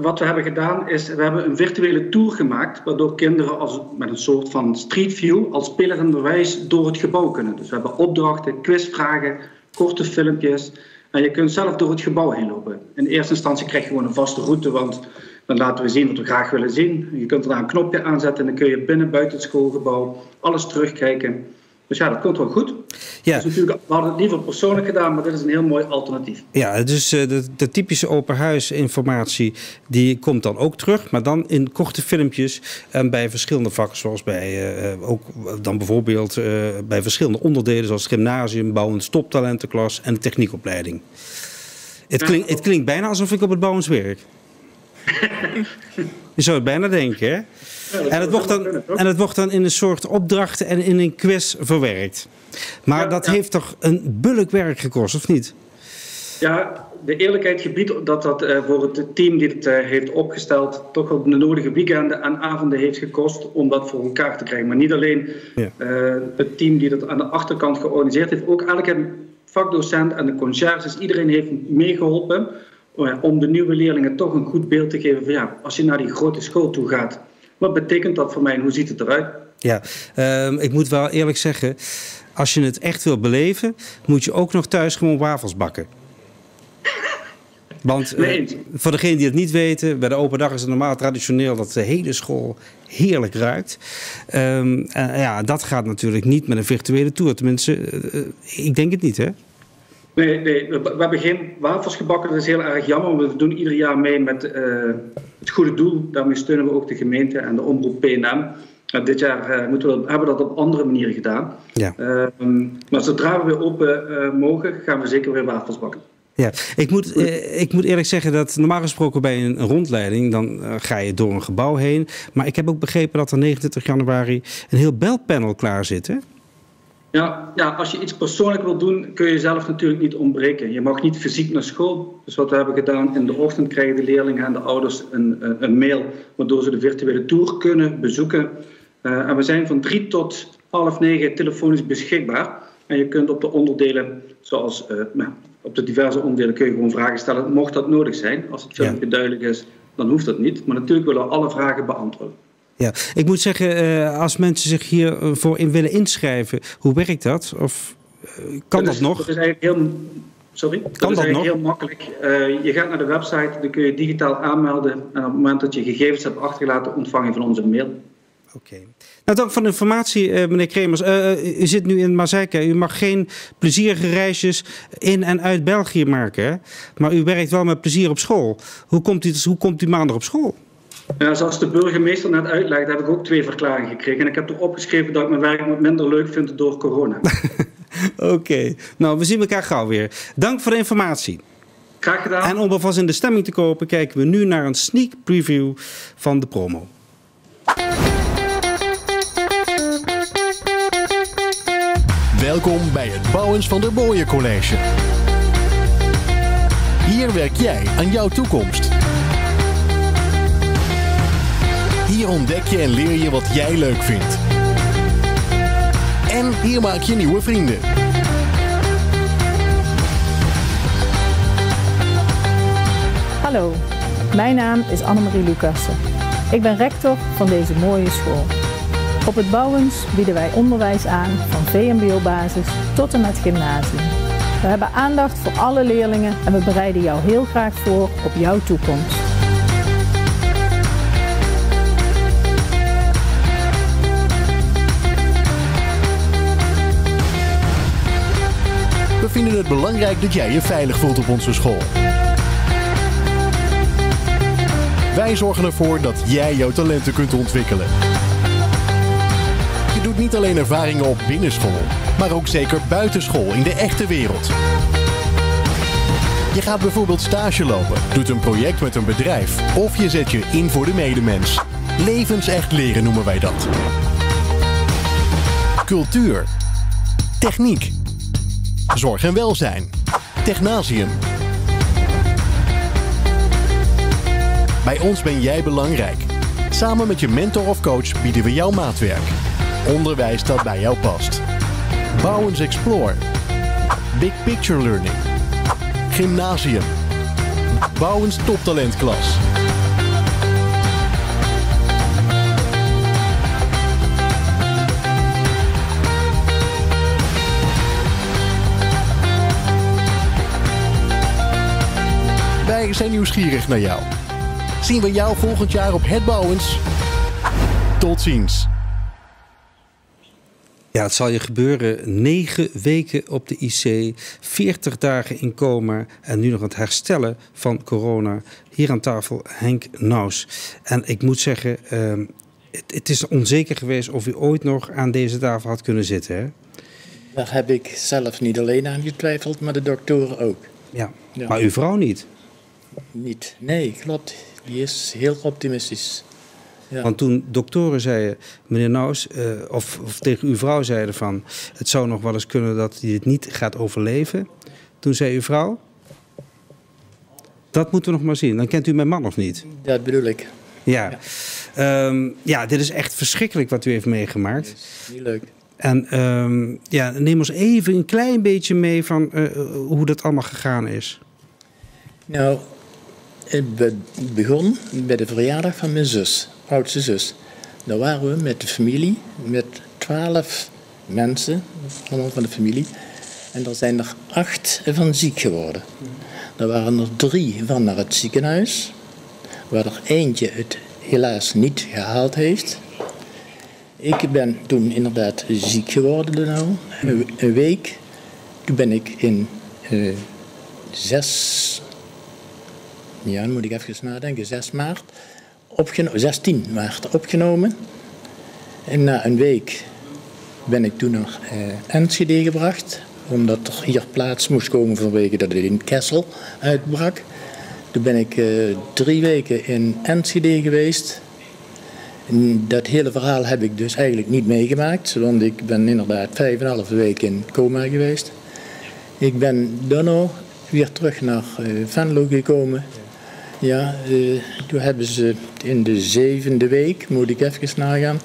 Wat we hebben gedaan is, we hebben een virtuele tour gemaakt, waardoor kinderen als, met een soort van street view als spelenderwijs door het gebouw kunnen. Dus we hebben opdrachten, quizvragen, korte filmpjes. En je kunt zelf door het gebouw heen lopen. In eerste instantie krijg je gewoon een vaste route, want dan laten we zien wat we graag willen zien. Je kunt er daar een knopje aanzetten en dan kun je binnen, buiten het schoolgebouw alles terugkijken. Dus ja, dat komt wel goed. Ja. Dus natuurlijk, we hadden het liever persoonlijk gedaan, maar dit is een heel mooi alternatief. Ja, dus de, de typische open huis informatie die komt dan ook terug, maar dan in korte filmpjes en bij verschillende vakken, zoals bij uh, ook dan bijvoorbeeld uh, bij verschillende onderdelen, zoals gymnasium, bouwend stoptalentenklas en de techniekopleiding. Het, klink, het klinkt bijna alsof ik op het bouwens werk. Je zou het bijna denken, hè? En, het wordt dan, en het wordt dan in een soort opdrachten en in een quiz verwerkt. Maar ja, dat ja. heeft toch een bulk werk gekost, of niet? Ja, de eerlijkheid gebiedt dat dat uh, voor het team die het uh, heeft opgesteld... toch wel de nodige weekenden en avonden heeft gekost om dat voor elkaar te krijgen. Maar niet alleen uh, het team die dat aan de achterkant georganiseerd heeft... ook elke vakdocent en de conciërges, iedereen heeft meegeholpen... om de nieuwe leerlingen toch een goed beeld te geven van ja, als je naar die grote school toe gaat... Wat betekent dat voor mij en hoe ziet het eruit? Ja, uh, ik moet wel eerlijk zeggen, als je het echt wil beleven, moet je ook nog thuis gewoon wafels bakken. Want uh, voor degenen die het niet weten, bij de open dag is het normaal traditioneel dat de hele school heerlijk ruikt. Um, uh, ja, dat gaat natuurlijk niet met een virtuele tour. Tenminste, uh, ik denk het niet, hè? Nee, nee, we hebben geen wafels gebakken. Dat is heel erg jammer. We doen ieder jaar mee met uh, het goede doel. Daarmee steunen we ook de gemeente en de omroep PNM. Uh, dit jaar uh, moeten we, hebben we dat op andere manieren gedaan. Ja. maar zodra we weer open mogen, gaan we zeker weer wafels bakken. Ja, ik moet, ik moet eerlijk zeggen dat normaal gesproken bij een rondleiding... dan ga je door een gebouw heen. Maar ik heb ook begrepen dat er 29 januari een heel belpanel klaar zit, hè? Ja, ja, als je iets persoonlijk wil doen, kun je zelf natuurlijk niet ontbreken. Je mag niet fysiek naar school. Dus wat we hebben gedaan, in de ochtend krijgen de leerlingen en de ouders een, een mail... waardoor ze de virtuele tour kunnen bezoeken. Uh, en we zijn van drie tot half negen telefonisch beschikbaar. En je kunt op de onderdelen, zoals uh, nou, op de diverse onderdelen... kun je gewoon vragen stellen, mocht dat nodig zijn. Als het filmpje ja. duidelijk is, dan hoeft dat niet. Maar natuurlijk willen we alle vragen beantwoorden. Ja, ik moet zeggen, uh, als mensen zich hiervoor in willen inschrijven, hoe werkt dat? Of uh, kan dat, is, nog? Dat is eigenlijk heel, sorry, kan dat is dat eigenlijk nog? heel makkelijk. Uh, je gaat naar de website, dan kun je digitaal aanmelden. En op het moment dat je gegevens hebt achtergelaten, ontvang je van ons een mail. Oké. Nou, dank voor de informatie, uh, meneer Kremers. Uh, u zit nu in Mazeica. U mag geen plezierige reisjes in en uit België maken. Hè? Maar u werkt wel met plezier op school. Hoe komt u, hoe komt u maandag op school? Ja, zoals de burgemeester net uitlegt, heb ik ook twee verklaringen gekregen. En ik heb erop geschreven dat ik mijn werk wat minder leuk vind door corona. Oké. Okay. Nou, we zien elkaar gauw weer. Dank voor de informatie. Graag gedaan. En om alvast in de stemming te kopen, kijken we nu naar een sneak preview van de promo. Welkom bij het Bouwens van der Booien College. Hier werk jij aan jouw toekomst. Hier ontdek je en leer je wat jij leuk vindt. En hier maak je nieuwe vrienden. Hallo, mijn naam is Annemarie Lucassen. Ik ben rector van deze mooie school. Op het Bouwens bieden wij onderwijs aan van VMBO-basis tot en met gymnasium. We hebben aandacht voor alle leerlingen en we bereiden jou heel graag voor op jouw toekomst. Vinden het belangrijk dat jij je veilig voelt op onze school. Wij zorgen ervoor dat jij jouw talenten kunt ontwikkelen. Je doet niet alleen ervaringen op binnenschool, maar ook zeker buitenschool in de echte wereld. Je gaat bijvoorbeeld stage lopen, doet een project met een bedrijf of je zet je in voor de medemens. Levensecht leren noemen wij dat. Cultuur. Techniek. Zorg en welzijn. Technasium. Bij ons ben jij belangrijk. Samen met je mentor of coach bieden we jouw maatwerk. Onderwijs dat bij jou past. Bouwens Explore. Big Picture Learning. Gymnasium. Bouwens Toptalentklas. Wij zijn nieuwsgierig naar jou. Zien we jou volgend jaar op Het Bouwens? Tot ziens. Ja, het zal je gebeuren. Negen weken op de IC, 40 dagen in coma en nu nog het herstellen van corona. Hier aan tafel Henk Naus. En ik moet zeggen, uh, het, het, is onzeker geweest of u ooit nog aan deze tafel had kunnen zitten. Hè? Daar heb ik zelf niet alleen aan getwijfeld, maar de doktoren ook. Ja, ja. maar uw vrouw niet? Niet, nee, klopt. Die is heel optimistisch. Ja. Want toen doktoren zeiden, meneer Naus, uh, of, of, tegen uw vrouw zeiden van... het zou nog wel eens kunnen dat hij dit niet gaat overleven. Toen zei uw vrouw, dat moeten we nog maar zien. Dan kent u mijn man nog niet. Dat bedoel ik. Ja, ja. Um, ja dit is echt verschrikkelijk wat u heeft meegemaakt. Dat is niet leuk. En um, ja, neem ons even een klein beetje mee van uh, hoe dat allemaal gegaan is. Nou, het begon bij de verjaardag van mijn zus, oudste zus. Daar waren we met de familie, met twaalf mensen, allemaal van de familie. En er zijn er acht van ziek geworden. Er waren er drie van naar het ziekenhuis, waar er eentje het helaas niet gehaald heeft. Ik ben toen inderdaad ziek geworden, nou, een, week. Toen ben ik in uh, zes ja, moet ik even nadenken, 6 maart, opgenomen, 16 maart opgenomen. En na een week ben ik toen naar eh, Enschede gebracht, omdat er hier plaats moest komen vanwege dat het in Kessel uitbrak. Toen ben ik eh, drie weken in Enschede geweest. Dat hele verhaal heb ik dus eigenlijk niet meegemaakt, want ik ben inderdaad vijf en een half weken in coma geweest. Ik ben daarna weer terug naar uh, Venlo gekomen. Ja, uh, toen hebben ze in de zevende week, moet ik even nagaan,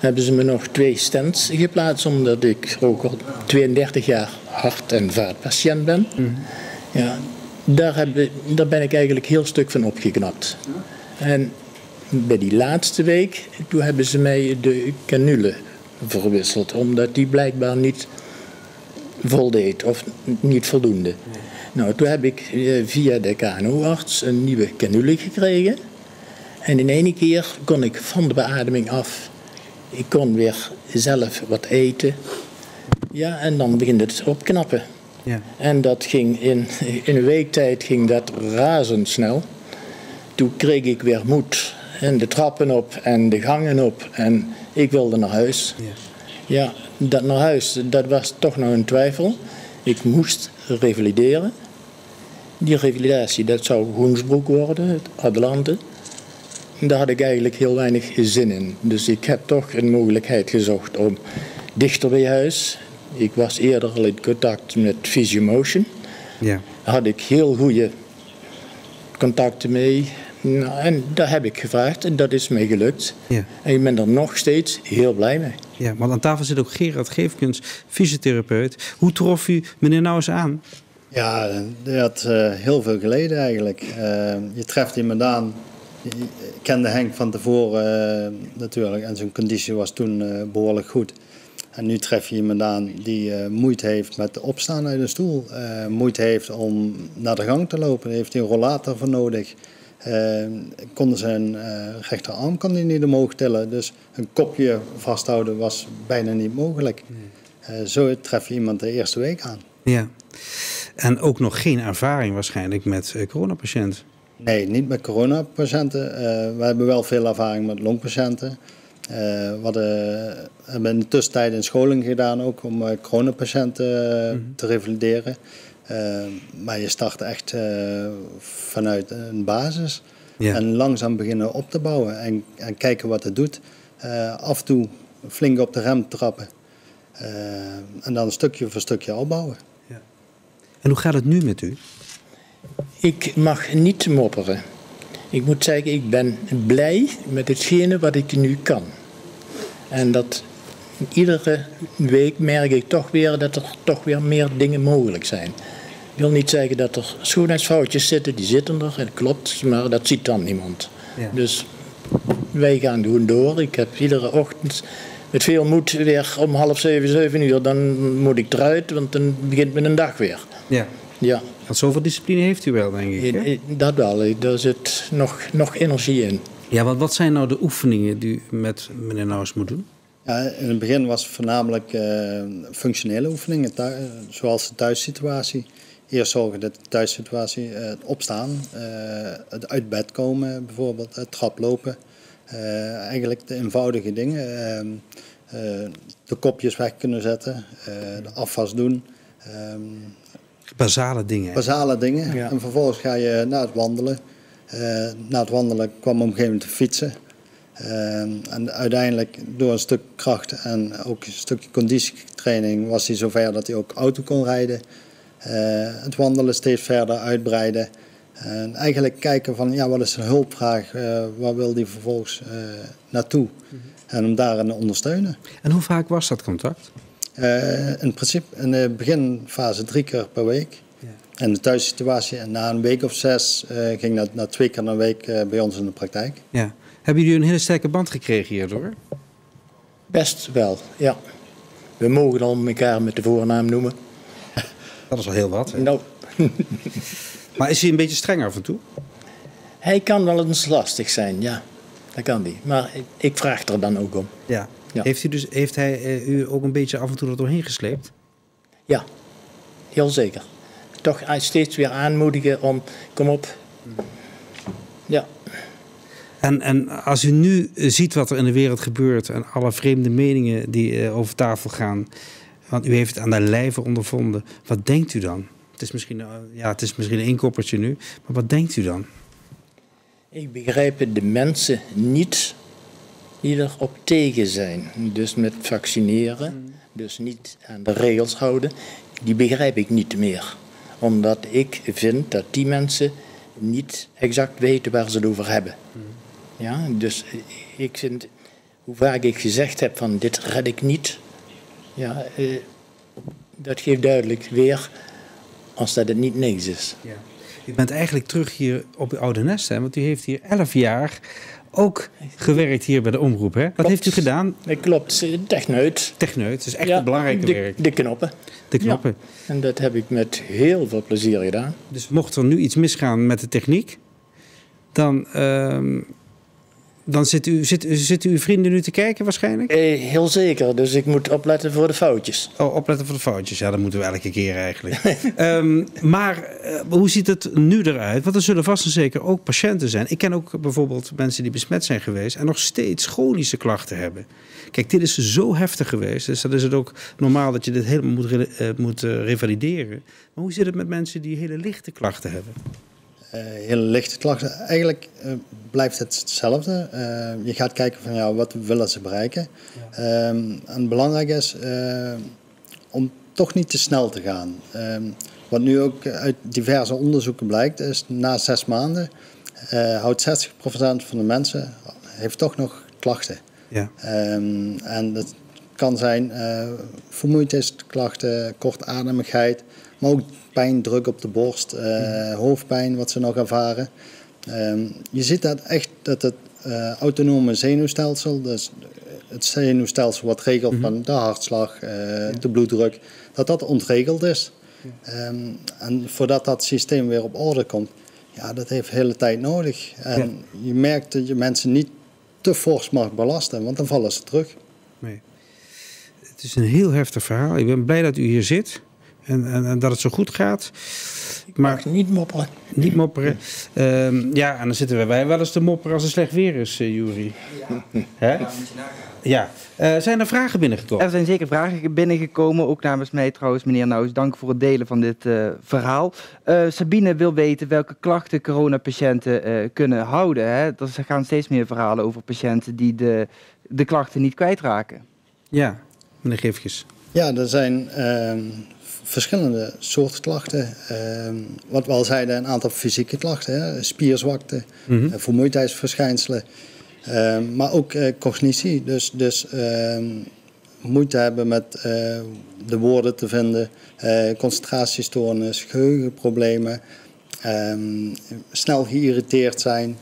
hebben ze me nog twee stents geplaatst, omdat ik ook al 32 jaar hart- en vaatpatiënt ben. Mm. Ja, daar, hebben, daar ben ik eigenlijk heel stuk van opgeknapt. En bij die laatste week, toen hebben ze mij de canule verwisseld, omdat die blijkbaar niet voldeed of niet voldoende. Nou, toen heb ik eh, via de KNO-arts een nieuwe canule gekregen. En in één keer kon ik van de beademing af. Ik kon weer zelf wat eten. Ja, en dan begint het opknappen. Ja. En dat ging in, in een week tijd ging dat razendsnel. Toen kreeg ik weer moed. En de trappen op en de gangen op. En ik wilde naar huis. Ja. Ja, dat naar huis, dat was toch nog een twijfel. Ik moest revalideren. Die revalidatie, dat zou Hoensbroek worden, het Adelante. Daar had ik eigenlijk heel weinig zin in. Dus ik heb toch een mogelijkheid gezocht om dichter bij huis. Ik was eerder al in contact met Physiomotion. Ja. Daar had ik heel goede contacten mee. Nou, en dat heb ik gevraagd en dat is mij gelukt. Ja. En ik ben er nog steeds heel blij mee. Ja, want aan tafel zit ook Gerard Geefkens, fysiotherapeut. Hoe trof u meneer nou eens aan? Ja, had eh, heel veel geleden eigenlijk. Eh, je treft iemand aan. Je kende Henk van tevoren eh, natuurlijk en zijn conditie was toen eh, behoorlijk goed. En nu tref je iemand aan die moeite heeft met opstaan uit een stoel. moeite heeft om naar de gang te lopen. Daar heeft hij een rollator voor nodig. Kon zijn rechterarm kan hij niet omhoog tillen. Dus een kopje vasthouden was bijna niet mogelijk. Zo tref je iemand de eerste week aan. Ja. En ook nog geen ervaring waarschijnlijk met eh, coronapatiënten. Nee, niet met coronapatiënten. Eh we hebben wel veel ervaring met longpatiënten. Eh, we hadden, hebben in de tussentijd een scholing gedaan ook om eh, coronapatiënten eh, te revalideren. Maar je start echt vanuit een basis. Ja. En langzaam beginnen op te bouwen en, en kijken wat het doet. Af en toe flink op de rem trappen. En dan stukje voor stukje opbouwen. En hoe gaat het nu met u? Ik mag niet mopperen. Ik moet zeggen, ik ben blij met hetgene wat ik nu kan. En dat iedere week merk ik toch weer dat er toch weer meer dingen mogelijk zijn. Ik wil niet zeggen dat er schoonheidsfoutjes zitten, die zitten er, en klopt, maar dat ziet dan niemand. Ja. Dus wij gaan gewoon door. Ik heb iedere ochtend met veel moed weer om half zeven, zeven uur, dan moet ik eruit, want dan begint mijn dag weer. Ja. Ja. Want zoveel discipline heeft u wel, denk ik. hè? Eh, Dat wel, daar zit nog, nog energie in. Ja, wat, wat zijn nou de oefeningen die u met meneer Nauws moet doen? Ja, in het begin was het voornamelijk eh, functionele oefeningen, zoals de thuissituatie. Eerst zorgen dat de thuissituatie, eh, het opstaan, eh, het uit bed komen bijvoorbeeld, het traplopen. Eh, eigenlijk de eenvoudige dingen. Ehm, eh, de kopjes weg kunnen zetten, eh, de afwas doen. Basale dingen. basale dingen. Ja. En vervolgens ga je naar het wandelen. Eh, na het wandelen kwam op een gegeven moment te fietsen. Ehm, en uiteindelijk door een stuk kracht en ook een stukje conditietraining was hij zover dat hij ook auto kon rijden. Eh, het wandelen steeds verder uitbreiden. En eigenlijk kijken van ja, wat is zijn hulpvraag, eh waar wil hij vervolgens naartoe? En hem daarin ondersteunen. En hoe vaak was dat contact? Eh, in principe in de beginfase drie keer per week. En de thuissituatie, en na een week of zes eh, ging dat naar twee keer een week eh, bij ons in de praktijk. Ja. Hebben jullie een hele sterke band gekregen hierdoor? Best wel, ja. We mogen dan elkaar met de voornaam noemen. Dat is wel heel wat. hè? Nou, Maar is hij een beetje streng af en toe? hij kan wel eens lastig zijn, ja. Dat kan hij. Maar ik- ik vraag er dan ook om. Ja. Ja. Heeft, u dus, heeft hij eh, u ook een beetje af en toe er doorheen gesleept? Ja, heel zeker. Toch steeds weer aanmoedigen om, kom op. Ja. En, en als u nu eh, ziet wat er in de wereld gebeurt en alle vreemde meningen die eh, over tafel gaan, want u heeft het aan de lijve ondervonden, wat denkt u dan? Het is misschien, eh, ja, het is misschien een inkoppertje nu, maar wat denkt u dan? Ik begrijp de mensen niet die erop tegen zijn. Dus met vaccineren, dus niet aan de regels houden, die begrijp ik niet meer. Omdat ik vind dat die mensen niet exact weten waar ze het over hebben. Ja, dus ik vind, hoe vaak ik gezegd heb van dit red ik niet, ja, eh, dat geeft duidelijk weer als dat het niet niks is. Ja. U bent eigenlijk terug hier op uw oude nest, hè? want u heeft hier elf jaar ook gewerkt hier bij de omroep. Hè? Wat heeft u gedaan? Klopt, techneut. Techneut, is echt Ja, een belangrijke de, werk. De knoppen. De knoppen. Ja, en dat heb ik met heel veel plezier gedaan. Dus mocht er nu iets misgaan met de techniek, dan, ehm, dan zitten u, zit, zitten uw vrienden nu te kijken waarschijnlijk? Eh, heel zeker, dus ik moet opletten voor de foutjes. Oh, opletten voor de foutjes. Ja, dat moeten we elke keer eigenlijk. Ehm, maar eh, hoe ziet het nu eruit? Want er zullen vast en zeker ook patiënten zijn. Ik ken ook bijvoorbeeld mensen die besmet zijn geweest en nog steeds chronische klachten hebben. Kijk, dit is zo heftig geweest, dus dan is het ook normaal dat je dit helemaal moet, re- eh, moet eh, revalideren. Maar hoe zit het met mensen die hele lichte klachten hebben? Eh, hele lichte klachten. Eigenlijk eh, blijft het hetzelfde. Eh, je gaat kijken van ja, wat willen ze bereiken. Ehm, en belangrijk is om toch niet te snel te gaan. Ehm, wat nu ook uit diverse onderzoeken blijkt, is na zes maanden eh, houdt 60% van de mensen heeft toch nog klachten. Ja. Ehm, en dat kan zijn eh vermoeidheidsklachten, kortademigheid, maar ook pijn, druk op de borst, eh, hoofdpijn wat ze nog ervaren. Ehm, je ziet dat echt dat het eh, autonome zenuwstelsel, dus het zenuwstelsel wat regelt van de hartslag, eh, de bloeddruk, dat dat ontregeld is. Ehm, en voordat dat systeem weer op orde komt, ja, dat heeft hele tijd nodig. En je merkt dat je mensen niet te fors mag belasten, want dan vallen ze terug. Nee. Het is een heel heftig verhaal. Ik ben blij dat u hier zit en, en, en dat het zo goed gaat. Maar niet mopperen. Niet mopperen. Ehm, ja, en dan zitten wij wel eens te mopperen als het slecht weer is, uh, Jury. Hè? Ja. Eh, zijn er vragen binnengekomen? Er zijn zeker vragen binnengekomen, ook namens mij trouwens, meneer Nouws. Dank voor het delen van dit eh, verhaal. Eh, Sabine wil weten welke klachten coronapatiënten eh kunnen houden. Hè? Er gaan steeds meer verhalen over patiënten die de, de klachten niet kwijtraken. Ja, meneer Gifjes. Ja, er zijn ehm, verschillende soorten klachten. Ehm, wat we al zeiden, een aantal fysieke klachten. Hè? Spierzwakte, Mhm. eh, vermoeidheidsverschijnselen. Ehm, maar ook eh, cognitie, dus, dus ehm, moeite hebben met eh, de woorden te vinden, concentratiestoornis, geheugenproblemen, snel geïrriteerd zijn,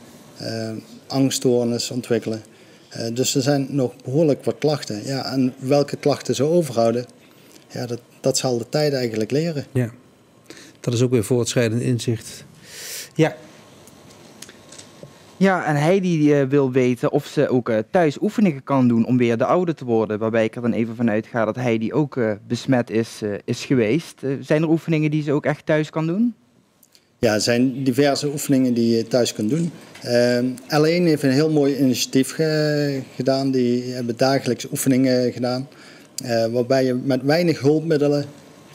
angststoornis ontwikkelen. Dus er zijn nog behoorlijk wat klachten. Ja, en welke klachten ze overhouden, ja, dat, dat zal de tijd eigenlijk leren. Ja, dat is ook weer voortschrijdend inzicht. Ja, Ja, en Heidi eh, wil weten of ze ook eh, thuis oefeningen kan doen om weer de oude te worden. Waarbij ik er dan even vanuit ga dat Heidi ook eh, besmet is, eh, is geweest. Zijn er oefeningen die ze ook echt thuis kan doen? Ja, er zijn diverse oefeningen die je thuis kunt doen. Ehm L1 heeft een heel mooi initiatief ge- gedaan. Die hebben dagelijks oefeningen gedaan. Eh, waarbij je met weinig hulpmiddelen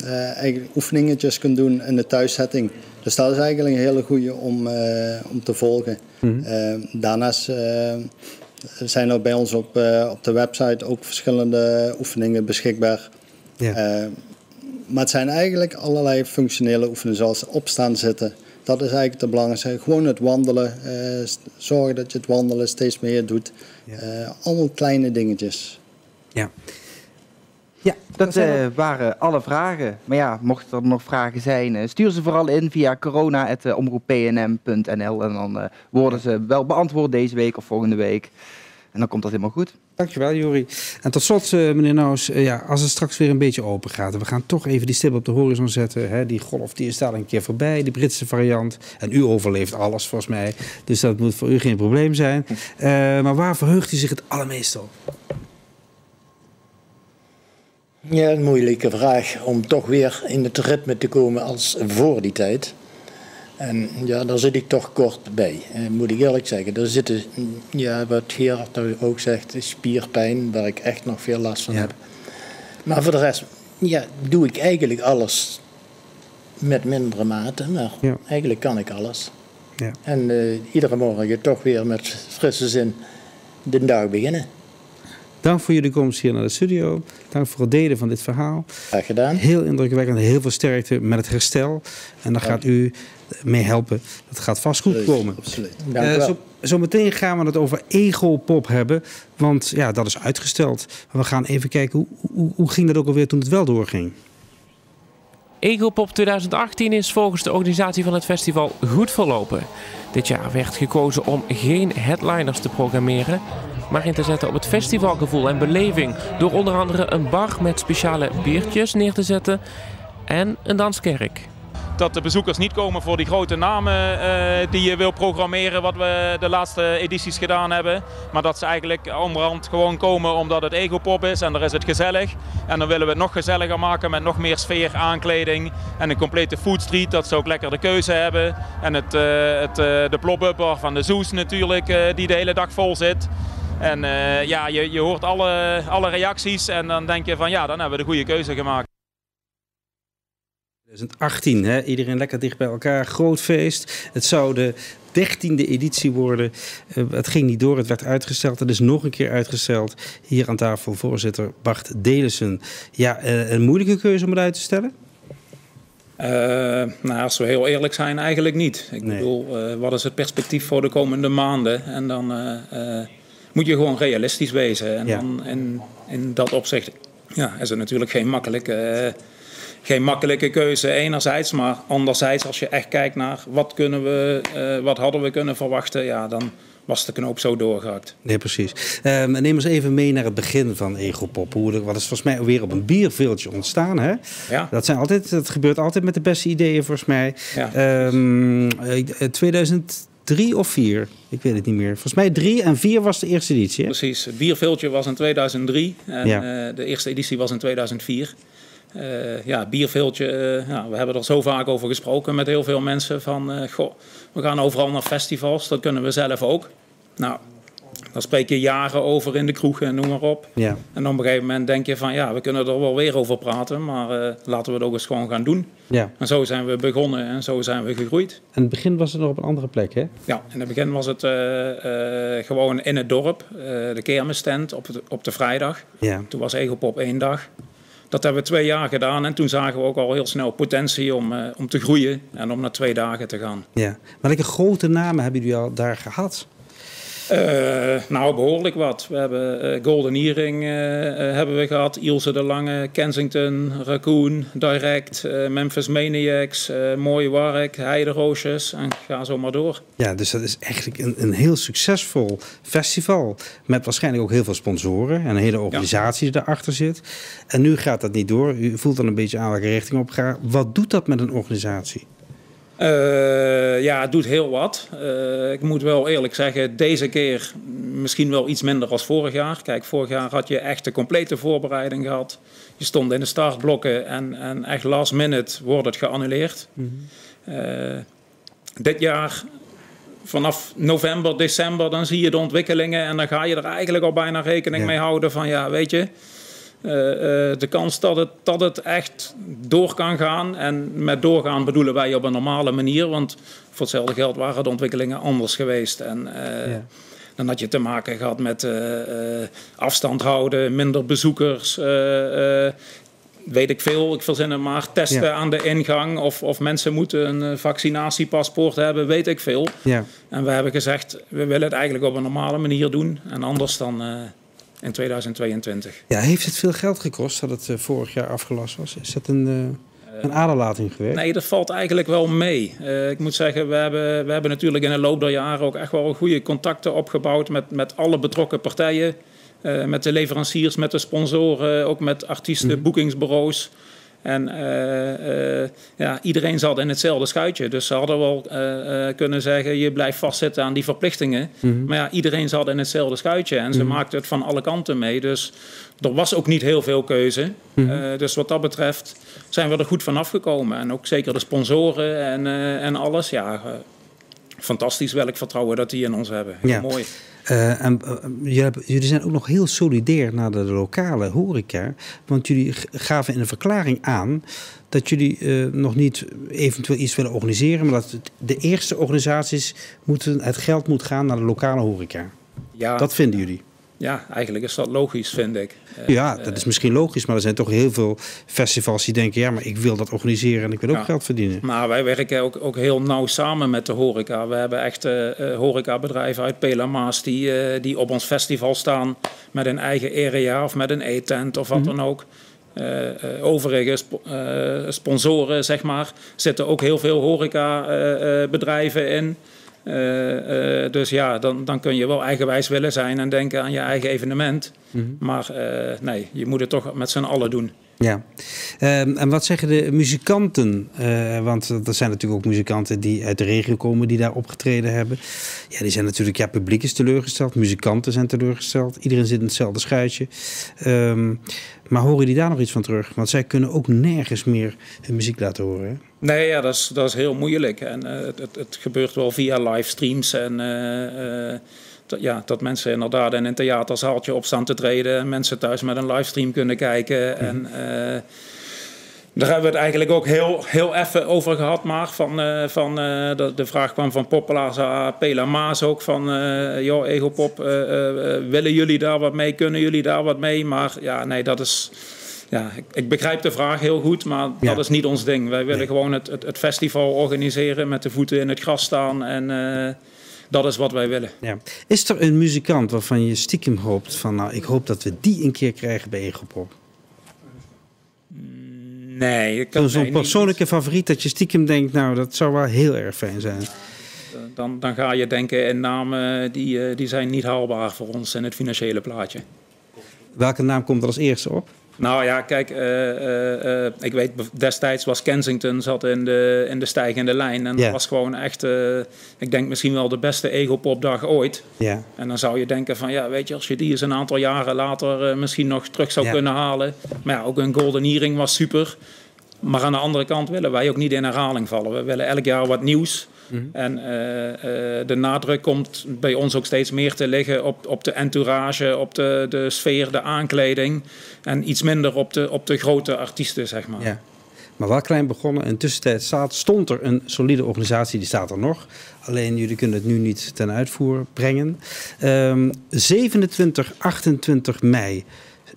eh, eigenlijk oefeningetjes kunt doen in de thuiszetting. Dus dat is eigenlijk een hele goede om, eh, om te volgen. Eh, daarnaast zijn er bij ons op, op de website ook verschillende oefeningen beschikbaar. Ja. Maar het zijn eigenlijk allerlei functionele oefeningen, zoals opstaan, zitten. Dat is eigenlijk het belangrijkste. Gewoon het wandelen. eh, zorgen dat je het wandelen steeds meer doet. Eh, allemaal kleine dingetjes. Ja. Dat eh, waren alle vragen. Maar ja, mochten er nog vragen zijn, eh, stuur ze vooral in via corona.omroeppnm.nl. En dan eh, worden ze wel beantwoord deze week of volgende week. En dan komt dat helemaal goed. Dankjewel, Jori. En tot slot, eh, meneer Nouws, eh, ja, als het straks weer een beetje open gaat... en we gaan toch even die stip op de horizon zetten. Hè, die golf die is daar een keer voorbij, die Britse variant. En u overleeft alles, volgens mij. Dus dat moet voor u geen probleem zijn. Eh, maar waar verheugt u zich het allermeest op? Ja, een moeilijke vraag om toch weer in het ritme te komen als voor die tijd. En ja, daar zit ik toch kort bij, eh, moet ik eerlijk zeggen. Er zitten, ja, wat Gerard nou ook zegt, spierpijn, waar ik echt nog veel last van heb. Maar voor de rest, ja, doe ik eigenlijk alles met mindere mate, maar Ja. eigenlijk kan ik alles. Ja. En eh, iedere morgen toch weer met frisse zin de dag beginnen. Dank voor jullie komst hier naar de studio. Dank voor het delen van dit verhaal. Graag gedaan. Heel indrukwekkend. Heel veel sterkte met het herstel. En daar gaat u mee helpen. Dat gaat vast goed komen. Absoluut. Dank u Eh, zo, zometeen gaan we het over ego-pop hebben. Want ja, dat is uitgesteld. Maar we gaan even kijken, hoe, hoe, hoe ging dat ook alweer toen het wel doorging? Egopop 2018 is volgens de organisatie van het festival goed verlopen. Dit jaar werd gekozen om geen headliners te programmeren, maar in te zetten op het festivalgevoel en beleving door onder andere een bar met speciale biertjes neer te zetten en een danskerk dat de bezoekers niet komen voor die grote namen uh, die je wil programmeren, wat we de laatste edities gedaan hebben. Maar dat ze eigenlijk onderhand gewoon komen omdat het egopop is en daar is het gezellig. En dan willen we het nog gezelliger maken met nog meer sfeer, aankleding en een complete foodstreet. Dat ze ook lekker de keuze hebben. En het, uh, het, uh, de plop-up van de Zoes natuurlijk, die de hele dag vol zit. En ja, je, je hoort alle, alle reacties en dan denk je van ja, dan hebben we de goede keuze gemaakt. 2018, hè? iedereen lekker dicht bij elkaar, groot feest. Het zou de dertiende editie worden. Uh, het ging niet door, het werd uitgesteld. Het is nog een keer uitgesteld. Hier aan tafel voorzitter Bart Delissen. Ja, uh, een moeilijke keuze om het uit te stellen? Uh, nou, als we heel eerlijk zijn, eigenlijk niet. Ik nee. bedoel, wat is het perspectief voor de komende maanden? En dan moet je gewoon realistisch wezen. En dan in, in dat opzicht ja, is het natuurlijk geen makkelijke geen makkelijke keuze enerzijds, maar anderzijds als je echt kijkt naar wat kunnen we, uh, wat hadden we kunnen verwachten, ja, dan was de knoop zo doorgehakt. Nee, precies. Um, neem ons even mee naar het begin van Egopop. Hoe, wat is volgens mij weer op een bierveeltje ontstaan, hè? Ja. Dat, zijn altijd, dat gebeurt altijd met de beste ideeën, volgens mij. Ja. Um, 2003 of 4, ik weet het niet meer. Volgens mij 3 en 4 was de eerste editie. Hè? Precies, het bierveeltje was in 2003 en ja. uh, de eerste editie was in 2004. Uh, ja, bierveeltje, uh, ja, we hebben er zo vaak over gesproken met heel veel mensen van, goh, we gaan overal naar festivals, dat kunnen we zelf ook. Nou, daar spreek je jaren over in de kroegen en noem maar op. Ja. En op een gegeven moment denk je van, ja, we kunnen er wel weer over praten, maar laten we het ook eens gewoon gaan doen. Ja. En zo zijn we begonnen en zo zijn we gegroeid. In het begin was het nog op een andere plek, hè? Ja, in het begin was het gewoon in het dorp, de kermisstand op de, op de vrijdag. Ja. Toen was Egopop één dag. Dat hebben we twee jaar gedaan en toen zagen we ook al heel snel potentie om, om te groeien en om naar twee dagen te gaan. Ja, maar welke grote namen hebben jullie al daar gehad? Uh, nou, behoorlijk wat. We hebben uh, Golden Earring uh, hebben we gehad, Ilse de Lange, Kensington, Raccoon, Direct, Memphis Maniacs, Mooie Wark, Heideroosjes en ga zo maar door. Ja, dus dat is eigenlijk een, een heel succesvol festival met waarschijnlijk ook heel veel sponsoren en een hele organisatie ja. die erachter zit. En nu gaat dat niet door. U voelt dan een beetje aan welke richting op gaat. Wat doet dat met een organisatie? Uh, ja, het doet heel wat. Uh, ik moet wel eerlijk zeggen, deze keer misschien wel iets minder als vorig jaar. Kijk, vorig jaar had je echt de complete voorbereiding gehad. Je stond in de startblokken en, en echt last minute wordt het geannuleerd. Mm -hmm. uh, dit jaar, vanaf november, december, dan zie je de ontwikkelingen en dan ga je er eigenlijk al bijna rekening ja. mee houden van ja, weet je... Uh, uh, de kans dat het, dat het echt door kan gaan. En met doorgaan bedoelen wij op een normale manier. Want voor hetzelfde geld waren de ontwikkelingen anders geweest. En ja. dan had je te maken gehad met afstand houden, minder bezoekers. weet ik veel, ik verzin het maar. Testen ja. aan de ingang. Of, of mensen moeten een vaccinatiepaspoort hebben, weet ik veel. Ja. En we hebben gezegd, we willen het eigenlijk op een normale manier doen. En anders dan in 2022. Ja, heeft het veel geld gekost dat het uh, vorig jaar afgelast was? Is dat een, uh, een aderlating geweest? Nee, dat valt eigenlijk wel mee. Uh, ik moet zeggen, we hebben, we hebben natuurlijk in de loop der jaren ook echt wel goede contacten opgebouwd met, met alle betrokken partijen. met de leveranciers, met de sponsoren, ook met artiesten, mm. boekingsbureaus. En uh, uh, ja, iedereen zat in hetzelfde schuitje. Dus ze hadden wel uh, kunnen zeggen: je blijft vastzitten aan die verplichtingen. Mm -hmm. Maar ja, iedereen zat in hetzelfde schuitje. En ze mm -hmm. maakten het van alle kanten mee. Dus er was ook niet heel veel keuze. Mm -hmm. dus wat dat betreft zijn we er goed van afgekomen. En ook zeker de sponsoren en, en alles. Ja, fantastisch welk vertrouwen dat die in ons hebben. Heel ja. mooi. Uh, en, uh, jullie zijn ook nog heel solidair naar de lokale horeca. Want jullie gaven in een verklaring aan dat jullie uh, nog niet eventueel iets willen organiseren. Maar dat de eerste organisaties moeten, het geld moet gaan naar de lokale horeca. Ja, dat vinden jullie. Ja, eigenlijk is dat logisch, vind ik. Ja, dat is misschien logisch, maar er zijn toch heel veel festivals die denken: ja, maar ik wil dat organiseren en ik wil ook ja, geld verdienen. Maar wij werken ook, ook heel nauw samen met de horeca. We hebben echt uh, horecabedrijven uit Pelamaas die, uh, die op ons festival staan met een eigen area of met een eetent of wat mm -hmm. dan ook. Uh, overige sp sponsoren, zeg maar, zitten ook heel veel horecabedrijven in. Dus ja, dan, dan kun je wel eigenwijs willen zijn en denken aan je eigen evenement. Mm -hmm. Maar nee, je moet het toch met z'n allen doen. Ja, um, en wat zeggen de muzikanten? Uh, want er zijn natuurlijk ook muzikanten die uit de regio komen die daar opgetreden hebben. Ja, die zijn natuurlijk, ja, publiek is teleurgesteld, muzikanten zijn teleurgesteld. Iedereen zit in hetzelfde schuitje. Um, maar horen die daar nog iets van terug? Want zij kunnen ook nergens meer hun muziek laten horen. Nee, ja, dat is, dat is heel moeilijk. En uh, het, het, gebeurt wel via livestreams en... Uh, ja, dat mensen inderdaad in een theaterzaaltje op staan te treden. En mensen thuis met een livestream kunnen kijken. En uh, daar hebben we het eigenlijk ook heel, heel even over gehad. Maar van, uh, van, uh, de, de, vraag kwam van Poppelaza, Pela Maas ook. Van, joh, Egopop, willen jullie daar wat mee? Kunnen jullie daar wat mee? Maar ja, nee, dat is... Ja, ik, ik begrijp de vraag heel goed, maar ja. dat is niet ons ding. Wij willen nee. gewoon het, het, het, festival organiseren, met de voeten in het gras staan en dat is wat wij willen. Ja. Is er een muzikant waarvan je stiekem hoopt van, nou, ik hoop dat we die een keer krijgen bij Egopop? Nee. Zo'n zo persoonlijke niet. favoriet dat je stiekem denkt, nou, dat zou wel heel erg fijn zijn. Dan, dan ga je denken in namen die, die zijn niet haalbaar voor ons in het financiële plaatje. Welke naam komt er als eerste op? Nou ja, kijk, uh, uh, uh, ik weet destijds was Kensington zat in de, in de stijgende lijn. En yeah. dat was gewoon echt, ik denk misschien wel de beste egopopdag ooit. Yeah. En dan zou je denken van, ja, weet je, als je die eens een aantal jaren later misschien nog terug zou yeah. kunnen halen. Maar ja, ook een Golden Earring was super. Maar aan de andere kant willen wij ook niet in herhaling vallen. We willen elk jaar wat nieuws. Mm -hmm. En uh, uh, de nadruk komt bij ons ook steeds meer te liggen op, op de entourage, op de, de sfeer, de aankleding. En iets minder op de, op de grote artiesten, zeg maar. Ja. Maar wel klein begonnen. In tussentijd staat, stond er een solide organisatie, die staat er nog. Alleen jullie kunnen het nu niet ten uitvoer brengen. Um, 27, 28 mei.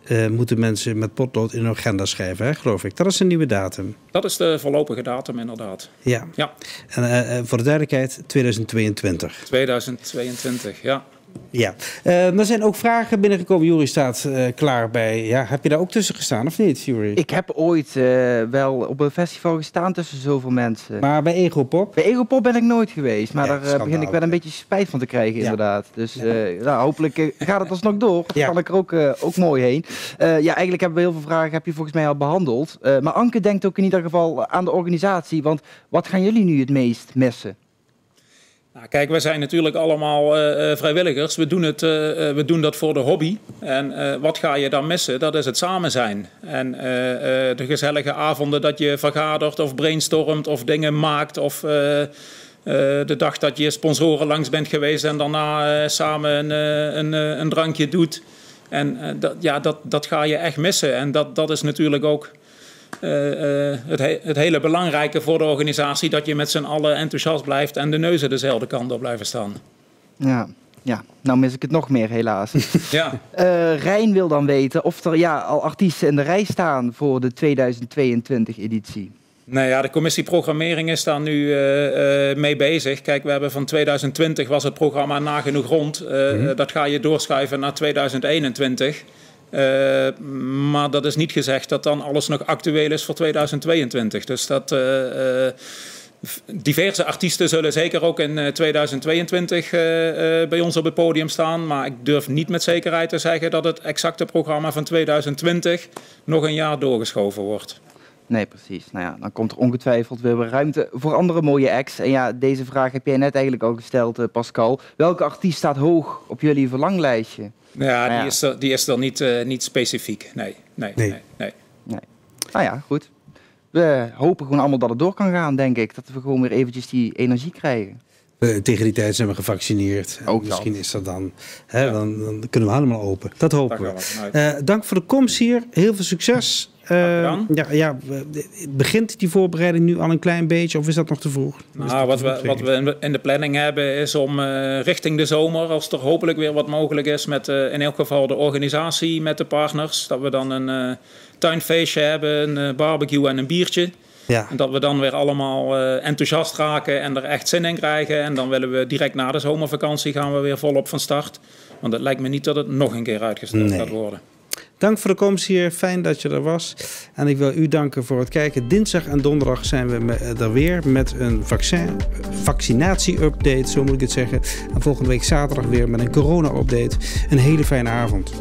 Uh, moeten mensen met potlood in hun agenda schrijven, hè, geloof ik. Dat is een nieuwe datum. Dat is de voorlopige datum, inderdaad. Ja. ja. En uh, voor de duidelijkheid, 2022. 2022, ja. Ja, uh, er zijn ook vragen binnengekomen. Jury staat uh, klaar bij. Ja, heb je daar ook tussen gestaan of niet, Jury? Ik heb ooit uh, wel op een festival gestaan tussen zoveel mensen. Maar bij Egopop? Bij Egopop ben ik nooit geweest. Maar ja, daar begin ik wel een beetje spijt van te krijgen, ja. inderdaad. Dus ja. nou, hopelijk gaat het alsnog door. Dan kan ik er ook, ook mooi heen. ja, eigenlijk hebben we heel veel vragen, heb je volgens mij al behandeld. maar Anke denkt ook in ieder geval aan de organisatie. Want wat gaan jullie nu het meest missen? Nou, kijk, we zijn natuurlijk allemaal uh, vrijwilligers. We doen, het, uh, we doen dat voor de hobby. En wat ga je dan missen? Dat is het samen zijn. En de gezellige avonden dat je vergadert of brainstormt of dingen maakt. Of de dag dat je sponsoren langs bent geweest en daarna samen een, een, een, drankje doet. En dat, ja, dat, dat ga je echt missen. En dat, dat is natuurlijk ook het, he het, hele belangrijke voor de organisatie dat je met z'n allen enthousiast blijft en de neuzen dezelfde kant op blijven staan. Ja, ja. nou mis ik het nog meer helaas. ja. Uh, Rijn wil dan weten of er ja, al artiesten in de rij staan voor de 2022 editie. Nou ja, de commissie programmering is daar nu uh, uh, mee bezig. Kijk, we hebben van 2020 was het programma nagenoeg rond. Uh, mm -hmm. Dat ga je doorschuiven naar 2021. Uh, maar dat is niet gezegd dat dan alles nog actueel is voor 2022. Dus dat. Uh, uh, diverse artiesten zullen zeker ook in 2022 bij ons op het podium staan. Maar ik durf niet met zekerheid te zeggen dat het exacte programma van 2020 nog een jaar doorgeschoven wordt. Nee, precies. Nou ja, dan komt er ongetwijfeld weer ruimte voor andere mooie acts. En ja, deze vraag heb jij net eigenlijk al gesteld, Pascal. Welke artiest staat hoog op jullie verlanglijstje? Ja, nou ja. Die, is er, die is er niet, uh, niet specifiek. Nee, nee, nee. nee, nee. nee. Nou ja, goed. We hopen gewoon allemaal dat het door kan gaan, denk ik. Dat we gewoon weer eventjes die energie krijgen. Uh, tegen die tijd zijn we gevaccineerd. Ook Misschien is dat dan, hè, ja. dan, dan, kunnen we helemaal open. Dat hopen we. Uh, dank voor de komst hier. Heel veel succes. Uh, ja, ja, begint die voorbereiding nu al een klein beetje of is dat nog te vroeg? Nou, wat we, wat we in de planning hebben is om uh, richting de zomer, als er hopelijk weer wat mogelijk is, met uh, in elk geval de organisatie met de partners, dat we dan een tuinfeestje hebben, een barbecue en een biertje. Ja. En dat we dan weer allemaal enthousiast raken en er echt zin in krijgen. En dan willen we direct na de zomervakantie gaan we weer volop van start. Want het lijkt me niet dat het nog een keer uitgesteld nee. gaat worden. Dank voor de komst hier. Fijn dat je er was. En ik wil u danken voor het kijken. Dinsdag en donderdag zijn we er weer met een vaccin, vaccinatie-update, zo moet ik het zeggen. En volgende week zaterdag weer met een corona-update. Een hele fijne avond.